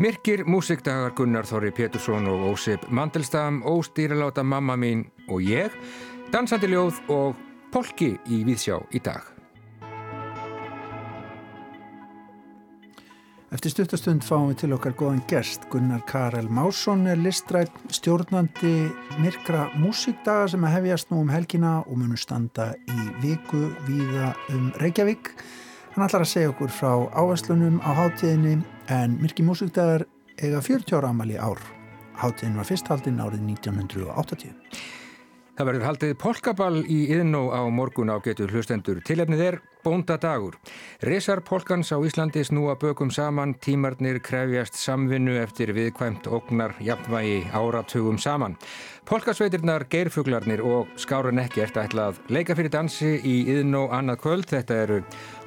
Myrkir músikdagar Gunnar Þorri Pétursson og Ósip Mandelstam, Óstýraláta mamma mín og ég, dansandi ljóð og polki í Víðsjá í dag. Eftir stuttastund fáum við til okkar góðan gerst. Gunnar Karel Másson er listrætt stjórnandi myrkra músikdaga sem að hefjast nú um helgina og munum standa í viku víða um Reykjavík. Hann ætlar að segja okkur frá áherslunum á hátíðinni en myrkri músikdagar eiga 40 ára amal í ár. Hátíðin var fyrst haldinn árið 1980. Það verður haldið polkaball í yðnó á morgun á getur hlustendur. Tilefnið er Bóndadagur. Resar polkans á Íslandi snúa bökum saman, tímarnir krefjast samvinnu eftir viðkvæmt ógnar jafnvægi áratugum saman. Polkasveitirnar, geirfuglarnir og skáran ekkert ætlað leika fyrir dansi í yðn og annað kvöld. Þetta eru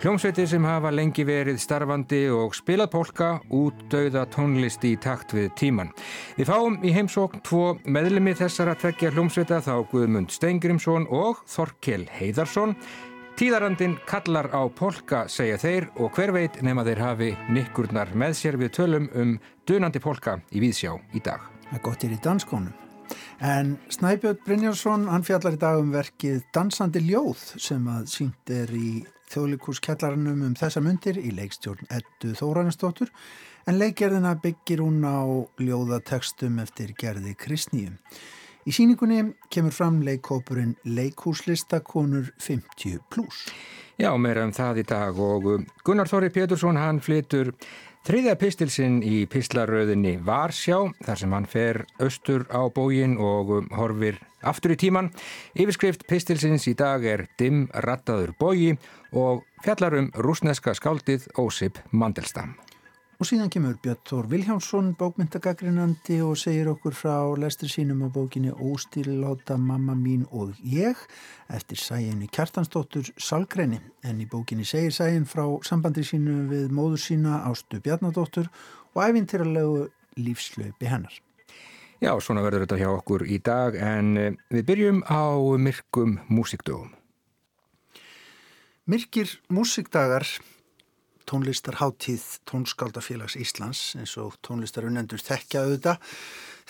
hljómsveitir sem hafa lengi verið starfandi og spilað polka út dauða tónlist í takt við tíman. Við fáum í heimsókn tvo meðlemi þessar að tvekja hljómsveita þá Guðmund Steingrimsson og Þorkel Heiðarsson Tíðarandin kallar á polka, segja þeir og hver veit nema þeir hafi nikkurnar með sér við tölum um dunandi polka í Víðsjá í dag. Það er gott er í danskónum. En Snæbjörn Brynjarsson, hann fjallar í dag um verkið Dansandi ljóð sem að sínt er í þjóðlikúskjallarannum um þessa myndir í leikstjórn Eddu Þóranistóttur en leikgerðina byggir hún á ljóðatekstum eftir gerði Kristníum. Í síningunni kemur fram leikópurinn Leikhúslistakonur 50 plus. Já, meira um það í dag og um, Gunnar Þóri Pétursson hann flytur þriðja pistilsinn í pislaröðinni Varsjá þar sem hann fer austur á bógin og um, horfir aftur í tíman. Yfirskrift pistilsins í dag er Dimm rattaður bógi og fjallar um rúsneska skáldið Ósip Mandelstam. Og síðan kemur Björn Þór Viljánsson, bókmyndagagrinandi og segir okkur frá lestur sínum á bókinni Óstýrláta mamma mín og ég eftir sæginni Kjartansdóttur Salgrenni. En í bókinni segir sægin frá sambandri sínu við móður sína Ástu Bjarnadóttur og æfintýralegu lífslaupi hennar. Já, svona verður þetta hjá okkur í dag en eh, við byrjum á myrkum músikdögum. Myrkir músikdagar tónlistarháttíð Tónskaldafélags Íslands eins og tónlistarunendur þekkja auðvitað.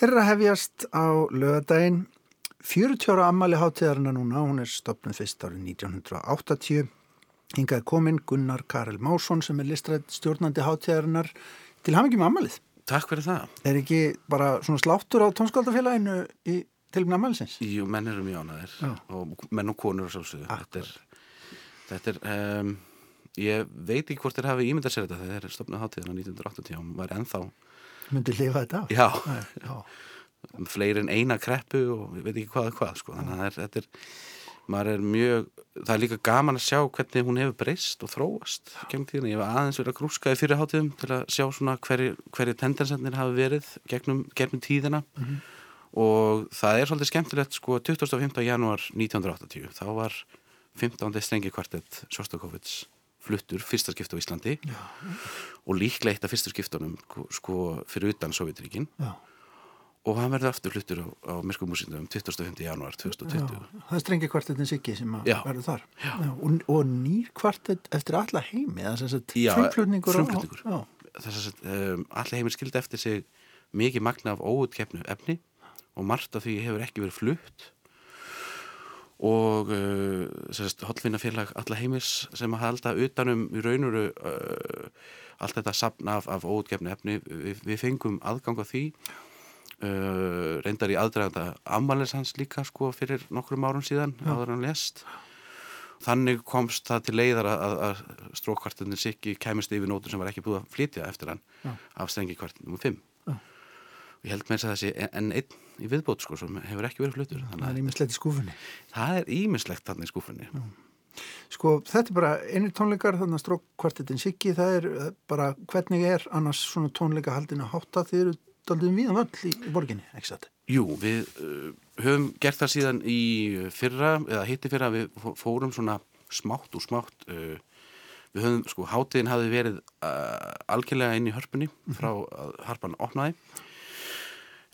Þeirra hefjast á lögadaginn 40 ára ammali háttíðarna núna, hún er stopnud fyrst árið 1980. Hingað kominn Gunnar Karel Másson sem er listrætt stjórnandi háttíðarinnar til ham ekki með ammalið. Takk fyrir það. Er ekki bara svona sláttur á Tónskaldafélaginu í tilbygna ammalisins? Jú, menn eru mjög ánaðir og menn og konur og sálsögur. Þetta er, þetta er um, ég veit ekki hvort þeir hafi ímyndað sér þetta þegar þeir stopnaði hátíðina 1980 og var ennþá myndi lifa þetta á já, já. fleiri en eina kreppu og ég veit ekki hvað hvað sko. þannig að þetta er er mjög, það er líka gaman að sjá hvernig hún hefur breyst og þróast gegn tíðina, ég hef aðeins verið að grúska í fyrir hátíðum til að sjá svona hverju hverju tendensendnir hafi verið gegnum, gegnum tíðina mm -hmm. og það er svolítið skemmtilegt sko 25. januar 1980 þá var 15. strengi kvartett Sjóstakovits fluttur fyrsta skipta á Íslandi Já. og líklega eitt af fyrsta skiptunum sko fyrir utan Sovjetríkin og hann verður aftur fluttur á, á Myrkumúsindum 25. januar 2020 Já. Það er strengi kvartettin Siggi sem verður þar og, og nýr kvartett eftir alla heimi frumflutningur um, alla heimir skildi eftir sig mikið magna af óutkeppnu efni og margt af því hefur ekki verið flutt og uh, hollvinnafélag alla heimis sem að halda utanum í raunuru uh, allt þetta sapna af, af óutgefni efni við, við fengum aðgang á því uh, reyndar í aðdraganda ammales hans líka sko fyrir nokkrum árum síðan ja. áður hann lest þannig komst það til leiðar að, að strókkvartunir sikki kæmist yfir nótur sem var ekki búið að flytja eftir hann ja. af strengi kvartunum 5 ja. og ég held með þess að það sé enn einn í viðbót sko sem hefur ekki verið fluttur Það er ímislegt í skúfunni Það er ímislegt þarna í skúfunni Já. Sko þetta er bara einir tónleikar þannig að strókkvartetin Siggi það er eh, bara hvernig er annars svona tónleika haldin að hátta þeir eru daldum við völl í, í borginni, ekki satt? Jú, við uh, höfum gert það síðan í fyrra eða hitti fyrra við fórum svona smátt og smátt uh, við höfum, sko, hátiðin hafi verið uh, algjörlega inn í hörpunni mhm. frá að harpan opnaði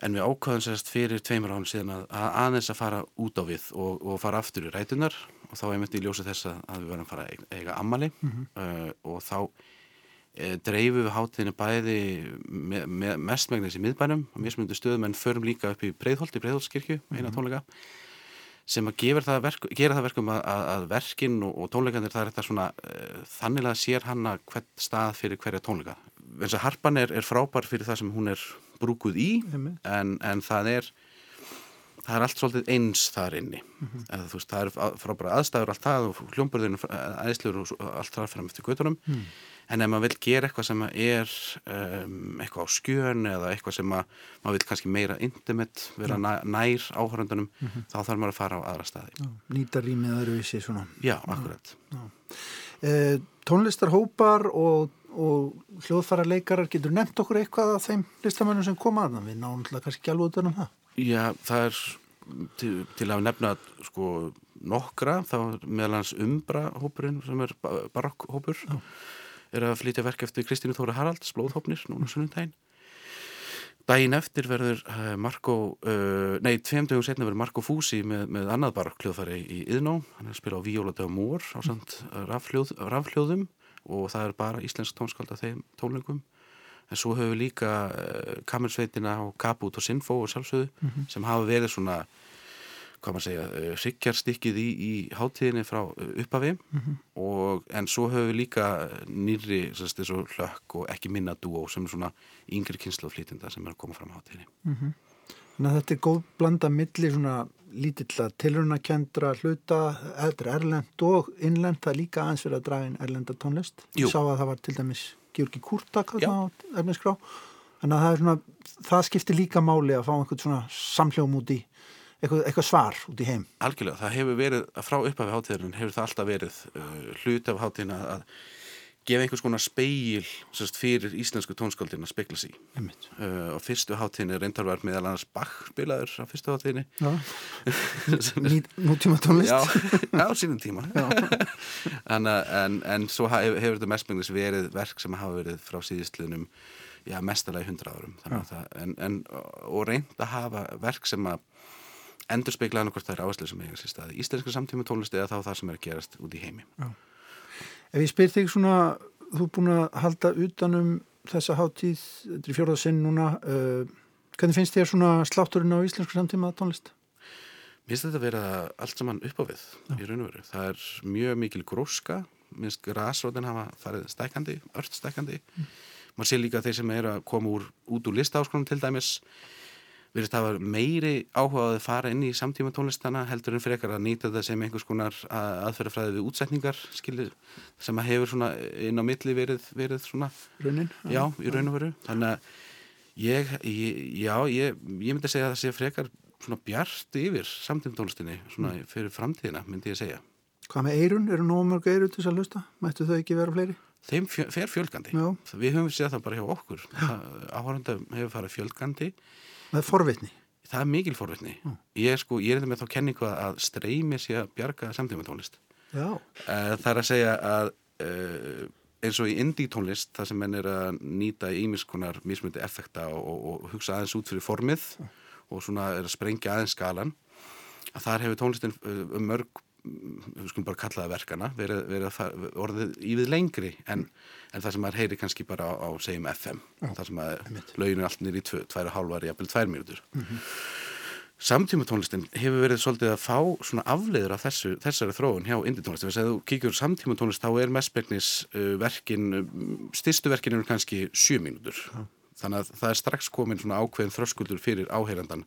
en við ákvaðum sérst fyrir tveimur án síðan að, að aðeins að fara út á við og, og fara aftur í rætunar og þá hefum við í ljósa þess að við verðum að fara að eiga ammali mm -hmm. uh, og þá e, dreifu við hátíðinu bæði me, me, mestmægnis í miðbænum og mismunandi stöðum en förum líka upp í Breiðholt í Breiðholtskirkju, eina tónleika sem að það, verk, gera það verkum að, að verkin og, og tónleikandir það er þetta svona uh, þannig að sér hanna hvert stað fyrir hverja tónleika. Eins og harpan er, er frábær fyrir það sem hún er brúkuð í en, en það er það er allt svolítið eins þar inni mm -hmm. Eða, veist, það er frábæra aðstæður allt það og hljómburðinu aðeinslur og allt það fram eftir göttunum mm en ef maður vil gera eitthvað sem er um, eitthvað á skjön eða eitthvað sem að, maður vil kannski meira intimate, vera ja. nær áhöröndunum, mm -hmm. þá þarf maður að fara á aðra staði. Já, nýta rýmið öðruvísi svona. Já, akkurat. Já. Eh, tónlistarhópar og, og hljóðfæra leikarar, getur nefnt okkur eitthvað af þeim listamönnum sem koma að það? Við náum alltaf kannski ekki alveg út um það. Já, það er til, til að nefna sko nokkra, þá meðal hans umbra hópurinn sem er barokkhópur. Já er að flytja verk eftir Kristínu Þóra Haralds, Blóðhópnir, núna sunnundaginn. Dægin eftir verður uh, Marko, uh, nei, tveim dögum setna verður Marko Fúsi með, með annað barkljóðfæri í Yðnó, hann er að spila á Víóladöga Mór á samt rafhljóð, rafhljóðum og það er bara íslensk tónskald af þeim tónlengum. En svo höfum við líka uh, Kamersveitina og Kaput og Sinfo og sjálfsögðu mm -hmm. sem hafa verið svona hvað maður segja, ryggjarstykkið í, í hátíðinni frá uppafi mm -hmm. og en svo höfum við líka nýri þessu hlökk og ekki minna dúó sem svona yngri kynnslóðflýtinda sem er að koma fram á hátíðinni mm -hmm. Þannig að þetta er góð blanda milli svona lítill tilrunakendra hluta, þetta er erlend og innlend, það er líka aðeins fyrir að draga inn erlenda tónlist. Ég sá að það var til dæmis Georgi Kurtak á erlendskrá, en það, svona, það skiptir líka máli að fá einhvern svona samhljóum út í eitthvað, eitthvað svar út í heim? Algjörlega, það hefur verið, frá upphafi hátíðarinn hefur það alltaf verið uh, hlut af hátíðina að gefa einhvers konar speil sérst, fyrir íslensku tónskáldin að spekla sér uh, og fyrstu hátíðinni reyndarverð meðal annars Bach spilaður á fyrstu hátíðinni. Nútíma tónlist Já, á sínum tíma. En, en, en svo hefur, hefur þetta mestmenglis verið verk sem hafa verið frá síðistlunum já, mestalagi hundra árum. Það, en, en, og reynd að hafa verk sem að endur speikla hann það er áherslu sem eiga sér staði íslenska samtíma tónlist eða þá það sem er að gerast út í heimi Já. Ef ég spyr þig svona þú er búin að halda utanum þessa háttíð, þetta er fjórðarsinn núna uh, hvernig finnst þér svona slátturinn á íslenska samtíma tónlist? Mér finnst þetta að vera allt saman upp á við Já. í raun og veru, það er mjög mikil gróska, mér finnst græsrótin hafa farið stækandi, ört stækandi mm. maður sé líka þeir sem er að koma úr, út úr listáskonum til dæmis virðist að hafa meiri áhugaði að fara inn í samtíma tónlistana heldur en frekar að nýta það sem einhvers konar aðferðafræði við útsetningar skilir, sem að hefur svona inn á milli verið, verið svona Raunin? Já, í raun og veru þannig að ég, ég já, ég, ég myndi að segja að það sé frekar svona bjart yfir samtíma tónlistinni svona mm. fyrir framtíðina myndi ég að segja Hvað með eirun? Eru nóg mörg eirun til þess að lusta? Mættu þau ekki vera fleiri? Þeim fer fjölgandi. Já. Við höfum séð það bara hjá okkur. Áhörðanda hefur farið fjölgandi Er forvitni. Það er mikil forvitni. Mm. Ég, sko, ég er þetta með þá kenningu að streymi sé að bjarga samtíma tónlist. Já. Eh, það er að segja að uh, eins og í indie tónlist, það sem menn er að nýta ímiskonar mismundi effekta og, og, og hugsa aðeins út fyrir formið mm. og svona er að sprengja aðeins skalan, að þar hefur tónlistin um mörg við skulum bara kalla það verkana verið, verið orðið ívið lengri en, en það sem maður heyri kannski bara á, á segjum FM Já, það sem að lauginu allt nýri í tværa hálfar jafnvel tvær mínútur. Mm -hmm. samtíma tónlistin hefur verið svolítið að fá svona afleiður af þessu, þessari þróun hjá indie tónlistin, þess að þú kíkjur samtíma tónlist þá er mestbegnis uh, verkin uh, styrstu verkin eru kannski sjö mínútur. Já. þannig að það er strax komin svona ákveðin þröskuldur fyrir áheyrandan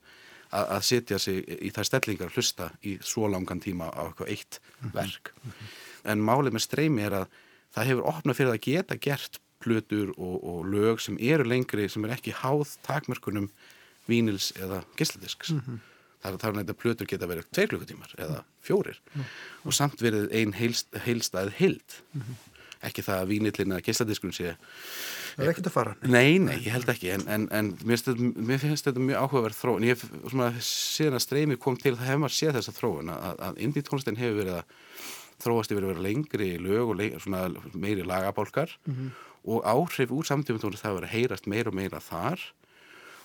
að setja sig í það stellingar að hlusta í svo langan tíma á eitthvað eitt mm -hmm. verk. Mm -hmm. En málið með streymi er að það hefur opnað fyrir að geta gert plötur og, og lög sem eru lengri sem er ekki háð takmörkunum vínils eða gisladisks. Mm -hmm. Það er nægt að plötur geta verið tveir klukkutímar eða fjórir og samt verið einn heilst, heilstað heild. Ekki það að vínillin eða gisladiskunum sé Það er ekkert að fara. Nei, nei, ég held ekki en, en, en mér, finnst, mér finnst þetta mjög áhugaverð þróun. Ég hef svona síðan að streymi kom til það hefur maður séð þessa þróun að, að indie tónlistin hefur verið að þróast yfir að vera lengri lög og leik, meiri lagabálkar mm -hmm. og áhrif úr samtífum tónlist það hefur verið að heyrast meira og meira þar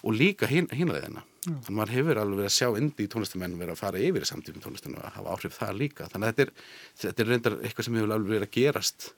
og líka hin, hinleðina. Mm. Þannig að maður hefur alveg verið að sjá indie tónlistumenn verið að fara yfir samtífum tónlistinu og að hafa áhrif þar líka. Þannig að þetta er, þetta er reyndar eitthvað sem hefur alveg verið að gerast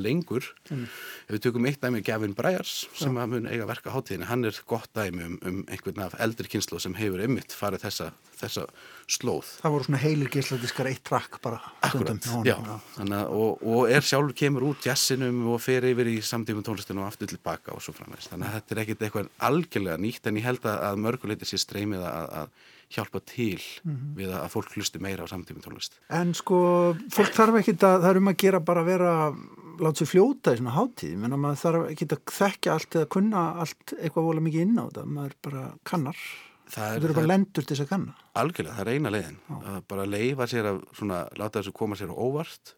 lengur. Ef við tökum eitt dæmi Gavin Bryars sem að mun eiga verka hátíðinni hann er gott dæmi um, um einhvern af eldri kynslu sem hefur ymmit farið þessa, þessa slóð. Það voru svona heilir geisladiskar eitt trakk bara Akkurat, já, Þannig, og, og er sjálfur kemur út jazzinum og fer yfir í samtífum tónlistinu og aftur tilbaka og svo framvegs þannig að þetta er ekkit eitthvað algjörlega nýtt en ég held að mörguleiti sé streymið að, að hjálpa til mm -hmm. við að fólk hlusti meira á samtífum tónlist. En sko, fólk þarf ekki að það er um að gera bara að vera láta sér fljóta í svona hátíð. Menn að maður þarf ekki að þekka allt eða kunna allt eitthvað vola mikið inn á þetta. Maður bara kannar. Það er, það er bara lendur til þess að kanna. Algjörlega, það er eina leiðin. Að bara leifa sér að svona, láta þessu koma sér á óvart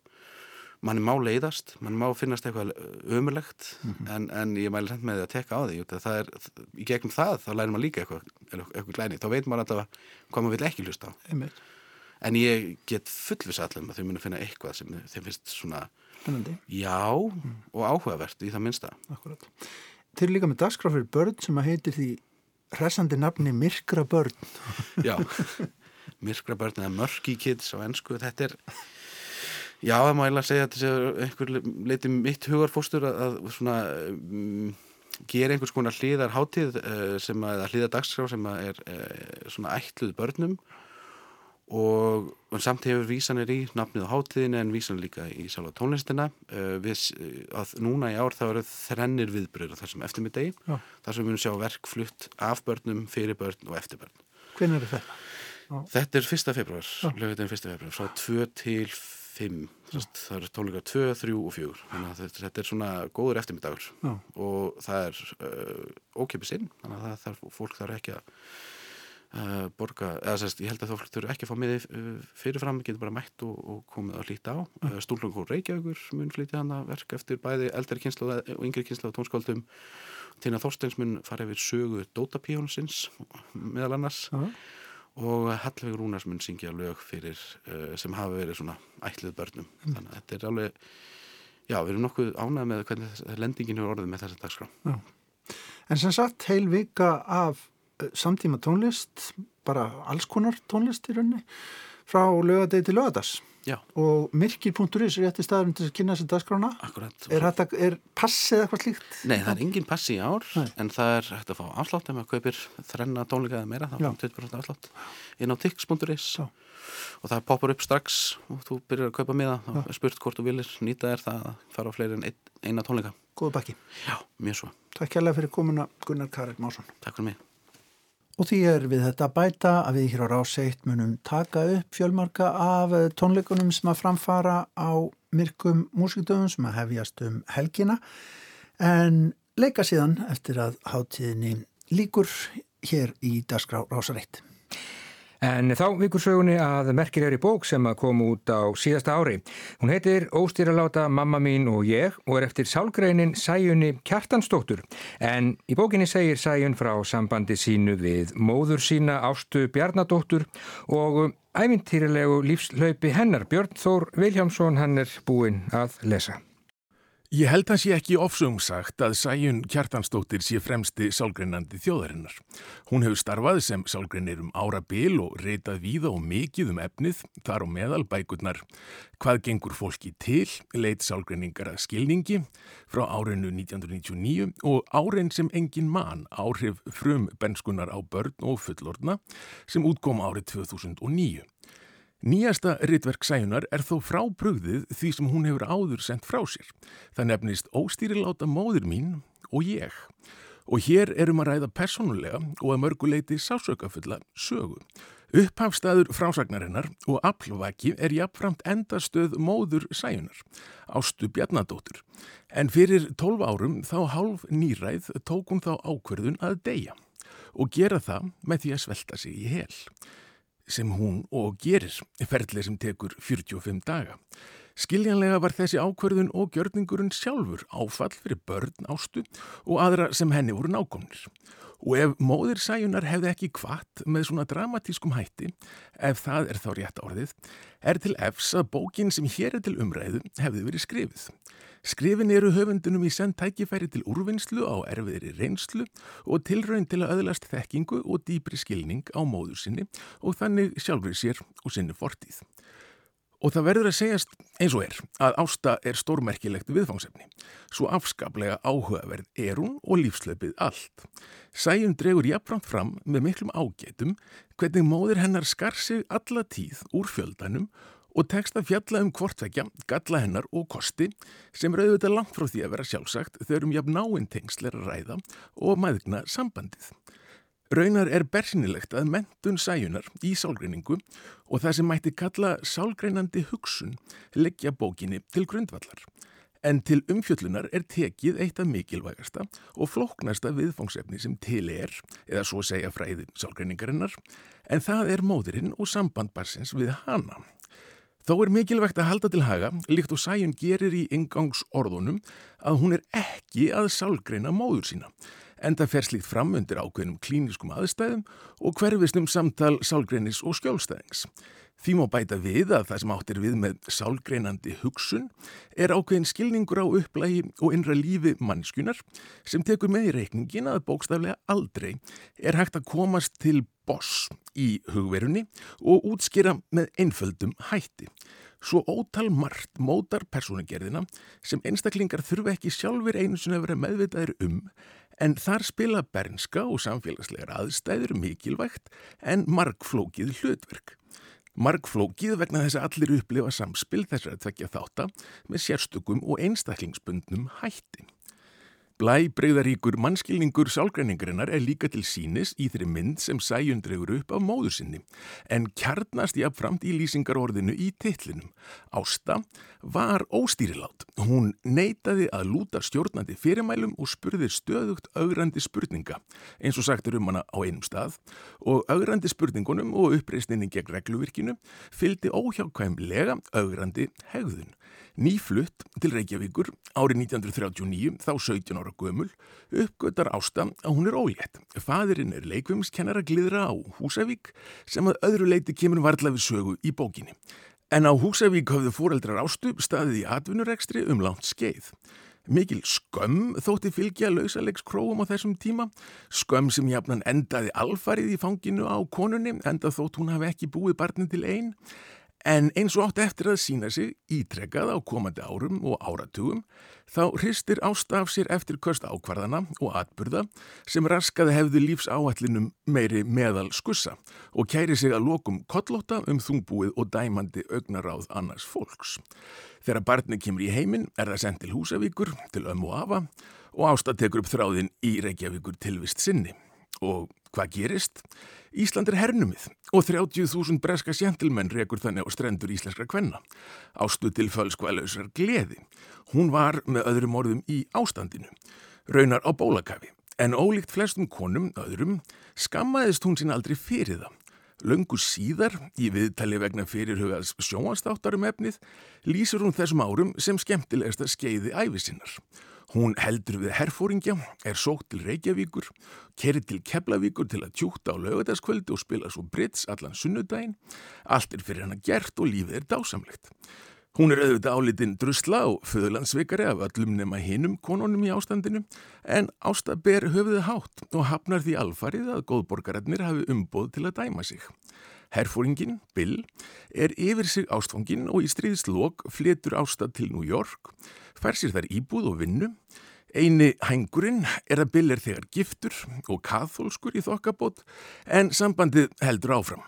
manni má leiðast, manni má finnast eitthvað ömulegt mm -hmm. en, en ég mæli hend með því að tekka á því það er, í gegnum það, þá lærir maður líka eitthvað, eitthvað glæni, þá veit maður alltaf hvað maður vil ekki hlusta á Einmitt. en ég get fullvis allir að þau muni finna eitthvað sem þeim finnst svona Spennandi. Já, mm. og áhugavert í það minnsta. Akkurat. Þeir eru líka með dagskraf fyrir börn sem að heitir því hressandi nafni Myrkra börn. Já, Myrkra börn eða Murky Kids á ennsku. Þetta er, já, það má eiginlega segja að þetta er einhver leiti mitt hugarfóstur að, að svona, um, gera einhvers konar hlýðar hátíð uh, sem að, hlýðar dagskraf sem að er uh, svona ætluð börnum. Og samt hefur vísanir í nafnið á hátíðin en vísanir líka í sjálfa tónlistina. Uh, við, að núna í ár þá eru þrennir viðbröður þessum eftirmiddegi þar sem við munum sjá verkflutt af börnum, fyrir börn og eftir börn. Hvernig er þetta? Þetta er fyrsta februar, lögutin fyrsta februar frá 2 til 5 það eru tónleika 2, 3 og 4 þannig að þetta, er svona góður eftirmiddagur Já. og það er uh, ókipið sinn, þannig að það þarf, fólk þarf ekki að Uh, borga, eða sérst, ég held að þú þurfu ekki að fá miði uh, fyrirfram, getur bara mætt og, og komið að hlýta á uh. Stúlungur Reykjavíkur mun flytja hana verk eftir bæði eldri kynslu og yngri kynslu á tónskóldum Tina Þorsteins mun fara yfir sögu Dótapíjónsins meðal annars -huh. Og Hallveig Rúnars mun syngja lög fyrir sem hafa verið svona ætlið börnum. Mm. þannig að þetta er alveg já, við erum nokkuð ánað með hvernig lendingin er orðið með þessa dagskrá. En sem sagt, heil vika af samtíma tónlist, bara alls konar tónlist í rauninni, frá lögadegi til lögadags. Já. Og myrkir.is er rétti staðurinn til að kynna þessi dagskrána. Akkurat. Er, hætta, er passið eitthvað slíkt? Nei, það er engin passi í ár, Nei. en það er hægt að fá afslátt ef maður kaupir þrenna tónleika eða meira, þá er 20% afslátt inn á tix.is og það poppar upp strax og þú byrjar að kaupa miða, þá er spurt hvort þú vilir nýta þér það að fara á fleiri en ein, eina tónleika. Góðu bakki. Já, mjög svo. Takk kærlega fyrir komuna Gunnar Karel Másson. Takk fyrir mig. Og því er við þetta bæta að við hér á ráseitt munum taka upp fjölmarka af tónleikunum sem að framfara á myrkum músikdöfum sem að hefjast um helgina en leika síðan eftir að hátíðinni líkur hér í Dagskrá Rásareitt. En þá vikur sögunni að merkir er í bók sem að koma út á síðasta ári. Hún heitir Óstýraláta mamma mín og ég og er eftir sálgreinin Sæjunni Kjartansdóttur. En í bókinni segir Sæjun frá sambandi sínu við móður sína Ástu Bjarnadóttur og æfintýrilegu lífslaupi hennar Björn Þór Viljámsson hann er búinn að lesa. Ég held að sé ekki ofsögumsagt að Sæjun Kjartansdóttir sé fremsti sálgreinandi þjóðarinnar. Hún hefur starfað sem sálgreinir um ára bil og reytað víða og mikið um efnið, þar og meðal bækurnar. Hvað gengur fólki til, leit sálgreiningar að skilningi frá árinu 1999 og árein sem engin mann áhrif frum benskunar á börn og fullorna sem útkom árið 2009. Nýjasta rittverk sæjunar er þó frábrugðið því sem hún hefur áður sendt frá sér. Það nefnist Óstýriláta móður mín og ég. Og hér erum að ræða personulega og að mörguleiti sásökafulla sögu. Upphafstaður frásagnarinnar og aflvaki er jafnframt endastöð móður sæjunar, Ástu Bjarnadóttur. En fyrir 12 árum þá hálf nýræð tók hún þá ákverðun að deyja og gera það með því að svelta sig í hel sem hún og gerir, ferðlega sem tekur 45 daga. Skiljanlega var þessi ákverðun og gjörningurinn sjálfur áfall fyrir börn ástu og aðra sem henni voru nákomnir. Og ef móðir sæjunar hefði ekki kvart með svona dramatískum hætti, ef það er þá rétt orðið, er til efs að bókin sem hér er til umræðu hefði verið skrifið. Skrifin eru höfundunum í senn tækifæri til úrvinnslu á erfiðri reynslu og tilraun til að öðlast þekkingu og dýpri skilning á móður sinni og þannig sjálfur sér og sinni fortíð. Og það verður að segjast eins og er að ásta er stórmerkilegt viðfangsefni. Svo afskaplega áhugaverð er hún og lífslöpið allt. Sæjum dregur jafnframt fram með miklum ágætum hvernig móðir hennar skar sig alla tíð úr fjöldanum og tekst að fjalla um hvortvekja, galla hennar og kosti sem rauður þetta langt frá því að vera sjálfsagt þau um jafn náinn tengsler að ræða og maðugna sambandið. Raunar er bersinilegt að mentun sæjunar í sálgreiningu og það sem mætti kalla sálgreinandi hugsun leggja bókinni til grundvallar. En til umfjöllunar er tekið eitt af mikilvægasta og flóknasta viðfangsefni sem til er, eða svo segja fræði sálgreiningarinnar, en það er móðurinn og sambandbarsins við hana. Þó er mikilvægt að halda til haga, líkt og sæjun gerir í ingangsorðunum, að hún er ekki að sálgreina móður sína enda fer slíkt fram undir ákveðnum klíniskum aðstæðum og hverfisnum samtal sálgreinis og skjólstæðings. Því má bæta við að það sem áttir við með sálgreinandi hugsun er ákveðin skilningur á upplægi og innra lífi mannskunar sem tekur með í reikningin að bókstaflega aldrei er hægt að komast til boss í hugverunni og útskýra með einföldum hætti. Svo ótal margt mótar persónugerðina sem einstaklingar þurfa ekki sjálfur einu sem hefur meðvitaðir um en þar spila bernska og samfélagslegar aðstæður mikilvægt en margflókið hlutverk. Margflókið vegna þess að allir upplifa samspil þessar að tvekja þátt með sérstökum og einstaklingsbundnum hætti. Blæbreyðaríkur mannskilningur sálgræningarinnar er líka til sínis í þeirri mynd sem sæjun drefur upp af móður sinni, en kjarnast jáfnframt í lýsingarorðinu í titlinum. Ásta var óstýrilát. Hún neytaði að lúta stjórnandi fyrirmælum og spurði stöðugt augrandi spurninga, eins og sagtur um hana á einum stað, og augrandi spurningunum og uppreysninni gegn regluvirkinu fylgdi óhjákvæmlega augrandi hegðun. Nýflutt til Reykjavíkur árið 1939, þá 17 ára gömul, uppgötar ásta að hún er ólétt. Fadurinn er leikvimskennara glidra á Húsavík sem að öðru leiti kemur varðla við sögu í bókinni. En á Húsavík höfðu fóreldrar ástu staðið í atvinnurekstri um langt skeið. Mikil skömm þótti fylgja lausalegs króum á þessum tíma, skömm sem jafnan endaði alfarið í fanginu á konunni, enda þótt hún hafi ekki búið barnin til einn, En eins og átt eftir að sína sig ítrekkað á komandi árum og áratugum þá hristir ásta af sér eftir köst ákvarðana og atburða sem raskaði hefðu lífs áallinum meiri meðal skussa og kæri sig að lokum kollóta um þungbúið og dæmandi augnaráð annars fólks. Þegar barni kemur í heiminn er það sendt til Húsavíkur, til Öm og Afa og ásta tekur upp þráðin í Reykjavíkur tilvist sinni. Og hvað gerist? Ísland er hernumið og 30.000 breska sjentilmenn rekur þannig á strendur íslenskra kvenna. Ástu til fölskvælausar gleði. Hún var með öðrum orðum í ástandinu. Raunar á bólakafi. En ólíkt flestum konum, öðrum, skammaðist hún sín aldrei fyrir það. Löngu síðar, í viðtali vegna fyrirhugaðs sjóanstáttarum efnið, lýsur hún þessum árum sem skemmtilegast að skeiði æfisinnar. Hún heldur við herfóringja, er sótt til Reykjavíkur, kerir til Keflavíkur til að tjúta á lögadaskvöldi og spila svo Brits allan sunnudaginn. Allt er fyrir hana gert og lífið er dásamlegt. Hún er auðvitað álitinn drusla og föðlandsveikari af öllum nema hinnum konunum í ástandinu en Ásta ber höfuðið hátt og hafnar því alfarið að góðborgararnir hafi umboð til að dæma sig. Herfóringin, Bill, er yfir sig ástfangin og í stríðslokk fletur Ásta til New York fær sér þar íbúð og vinnu. Einu hængurinn er að Bill er þegar giftur og katholskur í þokkabót en sambandið heldur áfram.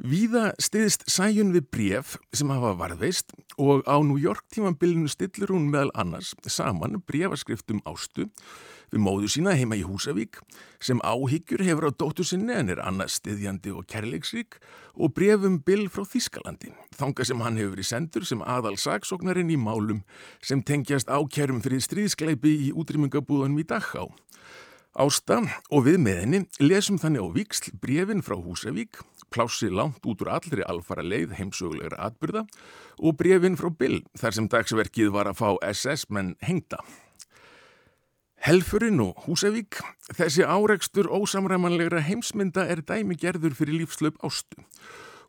Víða stiðist sæjun við bref sem hafa varðveist og á New York tímanbillinu stillur hún meðal annars saman brefaskriftum ástu við móðu sína heima í Húsavík sem áhyggjur hefur á dóttu sinni en er annars stiðjandi og kærleiksrík og brefum Bill frá Þískalandi þanga sem hann hefur verið sendur sem aðal saksóknarinn í málum sem tengjast ákjærum fyrir stríðskleipi í útrýmingabúðanum í Dachá. Ásta og við með henni lesum þannig á viksl brefin frá Húsavík, plássi langt út úr allri alfara leið heimsögulegra atbyrða og brefin frá Bill þar sem dagsverkið var að fá SS-menn hengta. Helfurinn og Húsavík, þessi áreikstur ósamræmanlegra heimsmynda er dæmi gerður fyrir lífslöp ástu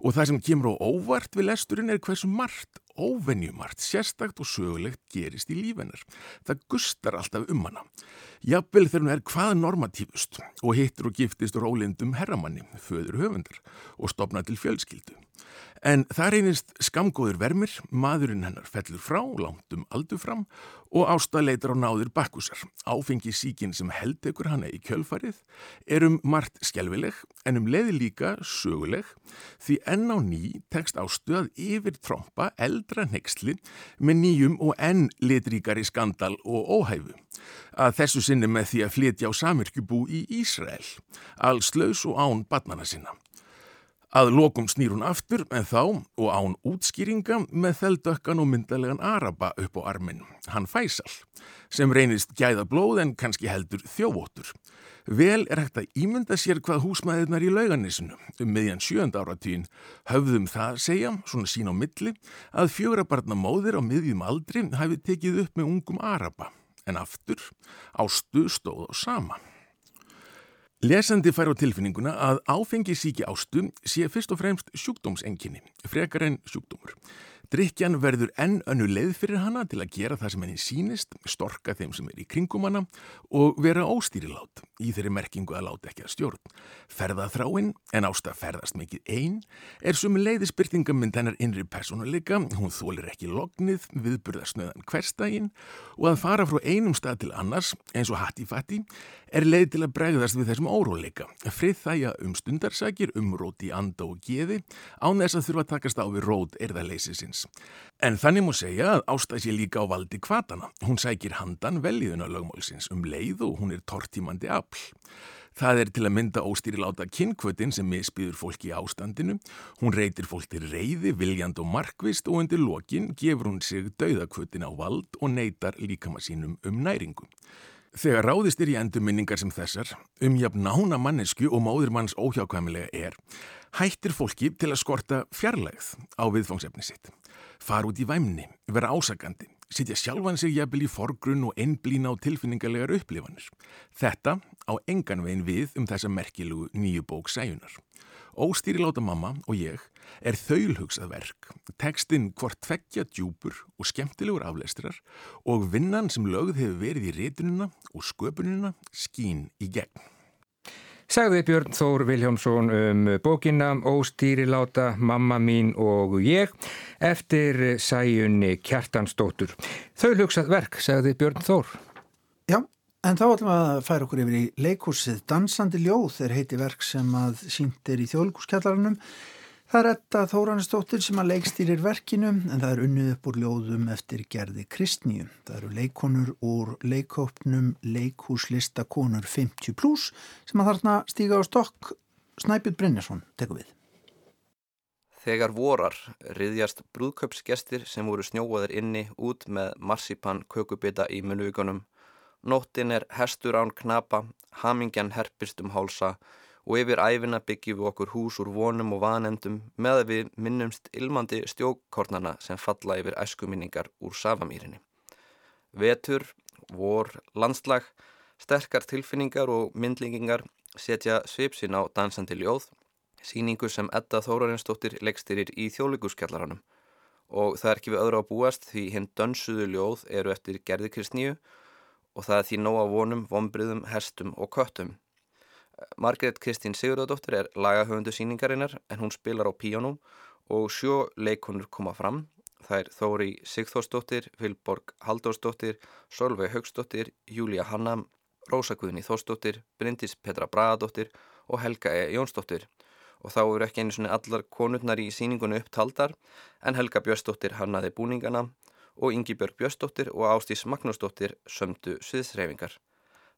og það sem kemur á óvart við lesturinn er hversu margt, óvenjumart, sérstakt og sögulegt gerist í lífennar. Það gustar alltaf um hana. Jafnvel þegar hún er hvað normatífust og hittur og giftist rólindum herramanni, föður höfundar og stopna til fjölskyldu. En það reynist skamgóður vermir, maðurinn hennar fellur frá, langt um aldur fram og Ásta leitar á náður bakkusar. Áfengi síkin sem heldekur hana í kjölfarið er um margt skjálfileg en um leiði líka söguleg því enn á ný tekst Ástu að yfir trompa eldra nexli með nýjum og enn litríkari skandal og óhæfu. Að þessu sinni með því að flytja á samirkjubú í Ísrael, alls laus og án batnana sinna. Að lokum snýr hún aftur en þá og án útskýringa með þeldökkan og myndalegan Araba upp á armin, hann Fæsal, sem reynist gæða blóð en kannski heldur þjóvóttur. Vel er hægt að ímynda sér hvað húsmaðirnar í lauganisinu um miðjan sjönda áratíðin höfðum það segja, svona sín á milli, að fjögrabarna móðir á miðjum aldri hafi tekið upp með ungum Araba, en aftur ástu stóð á sama. Lesandi fær á tilfinninguna að áfengisíki ástu sé fyrst og fremst sjúkdómsenginni, frekar en sjúkdómur. Drykjan verður enn önnu leið fyrir hana til að gera það sem henni sínist, storka þeim sem er í kringum hana og vera óstýrilát í þeirri merkingu að láta ekki að stjórn. Ferðaþráin, en ásta ferðast mikið einn, er sem leiðisbyrtingamind hennar innri personuleika, hún þólir ekki lognið, viðburðarsnöðan hverstægin og að fara frá einum stað til annars, eins og hatti fatti, er leið til að bregðast við þessum óróleika. Frið þægja um stundarsakir, um róti anda og geði, án þess að þurfa að takast á við rót erðaleysisins. En þannig múi segja að ástæð sé líka á valdi kvatana. Hún sækir handan veljiðuna lögmálsins um leið og hún er tortímandi afl. Það er til að mynda óstýriláta kynkvötin sem misbyður fólki í ástandinu. Hún reytir fólk til reyði, viljand og markvist og undir lokin gefur hún sig dauðakvötin á vald og neytar líkama sínum um næringu. Þegar ráðist er í endurminningar sem þessar, um jafn nána mannesku og móður manns óhjákvæmilega er, hættir fólki til að skorta fjarlægð á viðfangsefni sitt fara út í væmni, vera ásakandi, sitja sjálfan sig jafnvel í forgrunn og einblína á tilfinningarlegar upplifanir. Þetta á engan veginn við um þessa merkilugu nýju bók sæjunar. Óstýriláta mamma og ég er þaulhugsað verk, tekstinn hvort tveggja djúpur og skemmtilegur afleistrar og vinnan sem lögð hefur verið í rétununa og sköpununa skín í gegn. Sagði Björn Þór Viljámsson um bókina Óstýriláta, mamma mín og ég eftir sæjunni Kjartansdóttur. Þau hugsað verk, sagði Björn Þór. Já, en þá ætlum að færa okkur yfir í leikúsið Dansandi ljóð er heiti verk sem að sínt er í þjóðlíkuskjallarannum Það er þetta Þóranistóttir sem að leikstýrir verkinu en það er unnið upp úr ljóðum eftir gerði kristníu. Það eru leikonur úr leikópnum leikúslistakonur 50 plus sem að þarna stíga á stokk Snæpjur Brynjarsson tekur við. Þegar vorar riðjast brúðköpsgestir sem voru snjóaðir inni út með marsipan kökubita í munvíkunum. Nóttin er hestur án knapa, hamingjan herpist um hálsa og yfir æfina byggjum við okkur hús úr vonum og vanendum með að við minnumst ilmandi stjókkornana sem falla yfir æskuminningar úr Safamýrinni. Vetur, vor, landslag, sterkar tilfinningar og myndlingingar setja svipsin á dansandi ljóð, síningu sem Edda Þórarinsdóttir leggstyrir í þjóðlíkuskjallaranum og það er ekki við öðru á búast því hinn dönsuðu ljóð eru eftir gerðikristníu og það er því nóg á vonum, vonbriðum, hestum og köttum. Margret Kristín Sigurðardóttir er lagahöfundu síningarinnar en hún spilar á píjónum og sjó leikonur koma fram. Það er Þóri Sigþórsdóttir, Vilborg Haldórsdóttir, Solveig Haugsdóttir, Júlia Hannam, Rósa Guðni Þórsdóttir, Bryndis Petra Bragadóttir og Helga E. Jónsdóttir. Og þá eru ekki einu svona allar konurnar í síningunni upptaldar en Helga Björnsdóttir hannaði búningana og Ingi Björg Björnsdóttir og Ástís Magnúsdóttir sömdu sviðsreyfingar.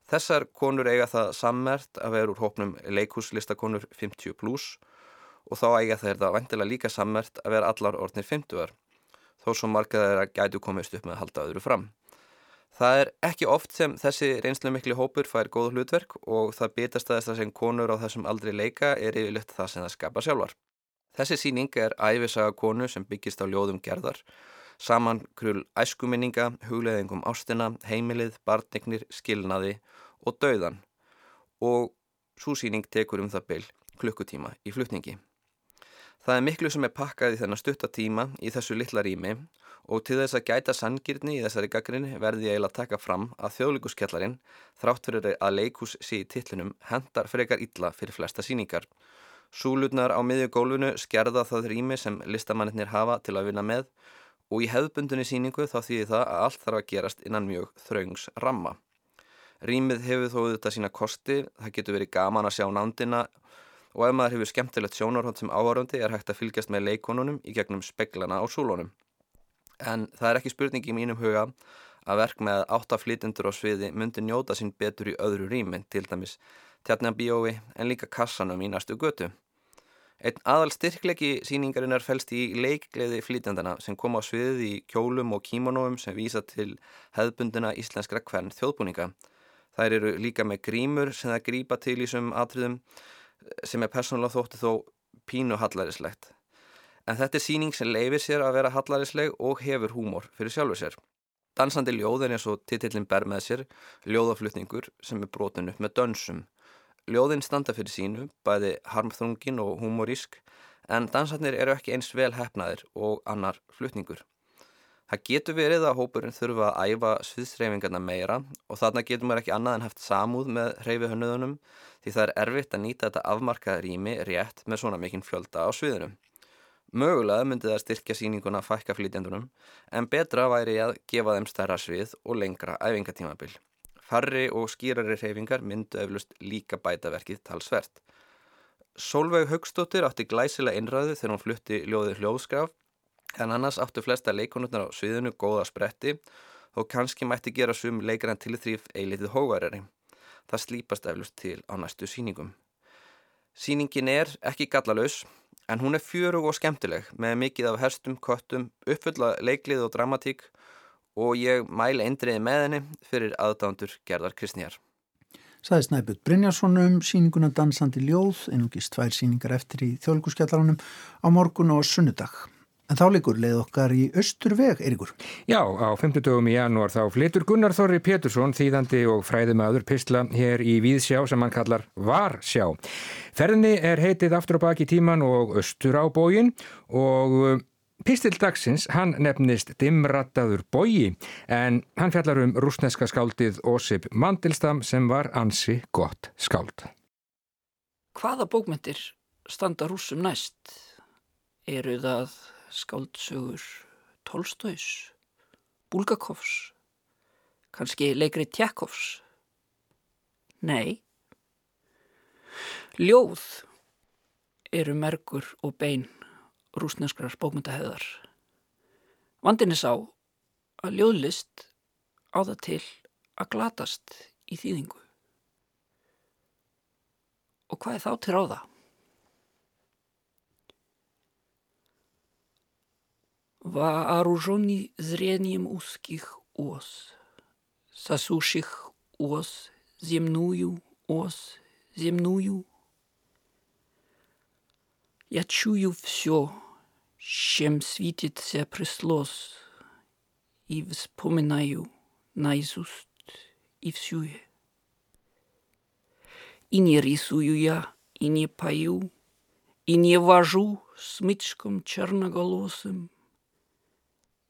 Þessar konur eiga það sammert að vera úr hópnum leikúslistakonur 50 plus og þá eiga þeir það vantilega líka sammert að vera allar orðnir 50-ar þó svo margað þeirra gætu komist upp með að halda öðru fram. Það er ekki oft sem þessi reynslu miklu hópur fær góð hlutverk og það bitast að þess að sem konur á þessum aldri leika er yfirleitt það sem það skapa sjálfar. Þessi síning er æfisaga konu sem byggist á ljóðum gerðar saman krull æskuminninga, hugleðingum ástina, heimilið, barnignir, skilnaði og dauðan og súsýning tekur um það byl klukkutíma í flutningi. Það er miklu sem er pakkað í þennan stuttatíma í þessu litla rými og til þess að gæta sangirni í þessari gaggrinni verði ég að taka fram að þjóðlíkuskjallarin þrátt fyrir að leikus sé í titlinum hendar frekar illa fyrir flesta síningar. Súlutnar á miðju gólfinu skerða það rými sem listamannir hafa til að vinna með og í hefðbundunni síningu þá þýðir það að allt þarf að gerast innan mjög þraungs ramma. Rýmið hefur þó auðvitað sína kosti, það getur verið gaman að sjá nándina og ef maður hefur skemmtilegt sjónarhótt sem áhörandi er hægt að fylgjast með leikonunum í gegnum speglana á súlunum. En það er ekki spurning í mínum huga að verk með áttaflýtendur á sviði myndi njóta sín betur í öðru rýmin, til dæmis tjarnabíói en líka kassanum í næstu götu. Einn aðal styrklegi síningarinnar fælst í leikgleði flýtjandana sem kom á sviðið í kjólum og kímonóum sem vísa til hefðbundina íslenskra hvern þjóðbúninga. Þær eru líka með grímur sem það grípa til í svum atriðum sem er persónulega þótti þó pínu hallaríslegt. En þetta er síning sem leifir sér að vera hallarísleg og hefur húmor fyrir sjálfur sér. Dansandi ljóð er eins og titillin ber með sér ljóðaflutningur sem er brotin upp með dönsum. Ljóðin standa fyrir sínu, bæði harmþrungin og humorísk, en dansarnir eru ekki eins vel hefnaðir og annar flutningur. Það getur verið að hópurinn þurfa að æfa sviðsreyfingarna meira og þarna getur maður ekki annað en haft samúð með reyfihönnuðunum því það er erfitt að nýta þetta afmarkaða rými rétt með svona mikinn fjölda á sviðunum. Mögulega myndi það styrkja síninguna fækka flytjandunum en betra væri að gefa þeim stærra svið og lengra æfingatímabil. Farri og skýrari reyfingar myndu eflust líka bætaverkið talsvert. Solveig Högstóttir átti glæsilega innræðu þegar hún flutti ljóðið hljóðskraf en annars áttu flesta leikonurnar á sviðinu góða spretti og kannski mætti gera sum leikar en tilþrýf eilitið hóvarari. Það slípast eflust til á næstu síningum. Síningin er ekki gallalaus en hún er fjörug og skemmtileg með mikið af herstum, köttum, uppfulla leiklið og dramatík og ég mæli eindriði með henni fyrir aðdándur Gerðar Kristnýjar. Saði Snæbjörn Brynjarsson um síninguna Dansandi ljóð, einungis tvær síningar eftir í þjólkuskjallarunum á morgun og sunnudag. En þá leikur leið okkar í Östurveg, Eirikur. Já, á 50 dögum í janúar þá flytur Gunnar Þorri Pétursson, þýðandi og fræðumæður Pistla hér í Víðsjá sem hann kallar Varsjá. Ferðinni er heitið aftur og baki tíman og Östur á bógin og Pistil dagsins, hann nefnist Dimrattaður Bógi en hann fjallar um rúsneska skáldið Ósip Mandelstam sem var ansi gott skáld. Hvaða bókmyndir standa rúsum næst? Eru það skáldsögur Tolstóis, Bulgakovs, kannski leikri Tjekovs? Nei. Ljóð eru merkur og bein rúsneskrar bókmyndahöðar. Vandin er sá að ljóðlist á það til að glatast í þýðingu. Og hvað er þá til ráða? Вооруженный зрением узких ос, сосущих ос, земную ос, земную. Я чую все, чем светится прислос, и вспоминаю наизусть и всюе. И не рисую я, и не пою, и не вожу смычком черноголосым.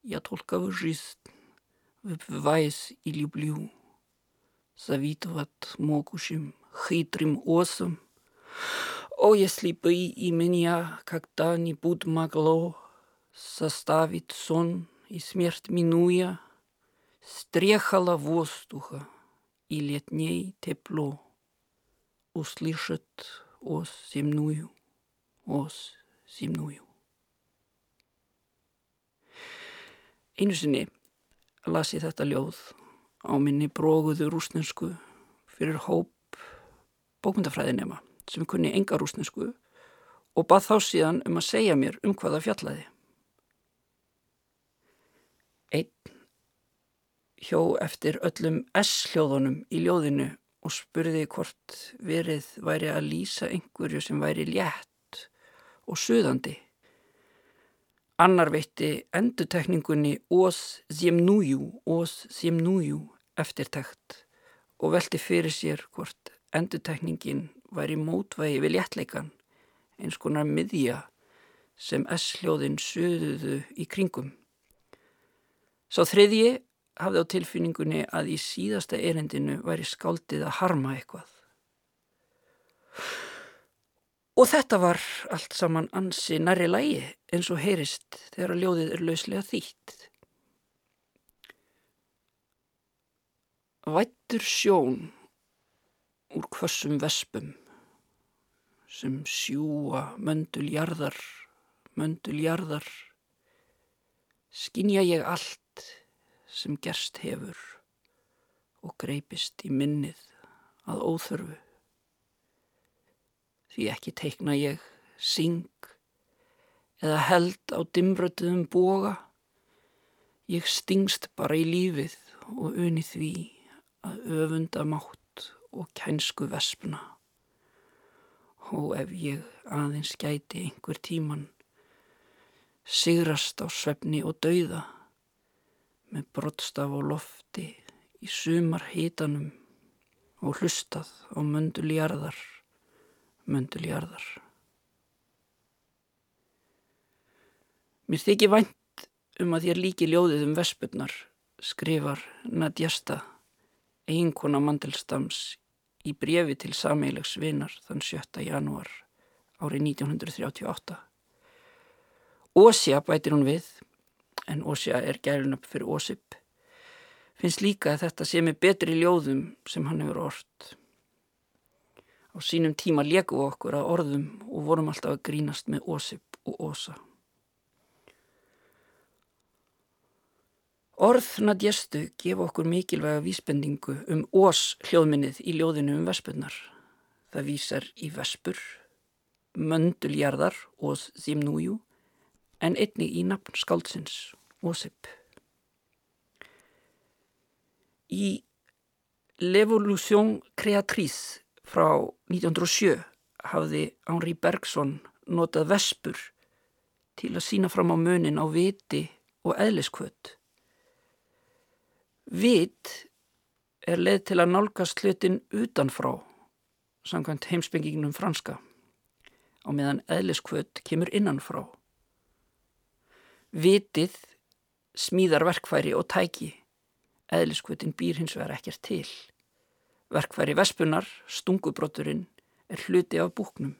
Я только в жизнь выпиваясь и люблю, завидовать могущим хитрым осам. О, если бы и меня когда-нибудь могло составить сон и смерть минуя, стрехала воздуха и летней тепло, услышит ос земную, ос земную. Einu sinni las ég þetta ljóð á minni bróguðu rúsnensku fyrir hóp bókmyndafræðinema sem kunni enga rúsnesku og bað þá síðan um að segja mér um hvaða fjallaði. Einn hjó eftir öllum S-hljóðunum í ljóðinu og spurði hvort verið væri að lýsa einhverju sem væri létt og suðandi. Annar veitti endutekningunni Ós Zimnújú, Ós Zimnújú eftirtækt og velti fyrir sér hvort endutekningin væri mótvægi við léttleikan, eins konar miðja sem S-hljóðin suðuðu í kringum. Sá þriðji hafði á tilfinningunni að í síðasta erendinu væri skáldið að harma eitthvað. Og þetta var allt saman ansi næri lægi eins og heyrist þegar ljóðið er lauslega þýtt. Vættur sjón úr kvössum vespum sem sjúa mönduljarðar, mönduljarðar, skinja ég allt sem gerst hefur og greipist í minnið að óþörfu því ekki teikna ég syng eða held á dimrötuðum boga. Ég stingst bara í lífið og uni því að öfunda mátt og kænsku vespna. Og ef ég aðeins gæti einhver tíman, sigrast á svefni og dauða, með brottstaf og lofti í sumar hitanum og hlustað á mönduljarðar mönduljarðar. Mér þykir vænt um að ég líki ljóðið um vespurnar, skrifar Nadjasta, eiginkona Mandelstams í brefi til sameilegs vinar þann 7. janúar árið 1938. Ósja bætir hún við, en Ósja er gælun upp fyrir Ósip, finnst líka að þetta sé með betri ljóðum sem hann hefur orrt. Á sínum tíma við okkur að orðum og vorum alltaf að grínast með ósip og ósa. Orð Nadjestu gefa okkur mikilvæga vísbendingu um ós hljóðminnið í ljóðinu um vespunnar. Það vísar í vespur, mönduljarðar og þimnújú, en einni í nafn skáldsins, ósip. Í L'Evolution Créatrice frá 1907 hafði Henri Bergson notað vespur til að sína fram á munin á viti og eðliskvöld. Vit er leið til að nálgast hlutin utanfrá, samkvæmt heimsbyggingnum franska, á meðan eðliskvöld kemur innanfrá. Vitið smíðar verkfæri og tæki, eðliskvöldin býr hins vegar ekkert til. Verkfæri vespunar, stungubróturinn, er hluti af búknum.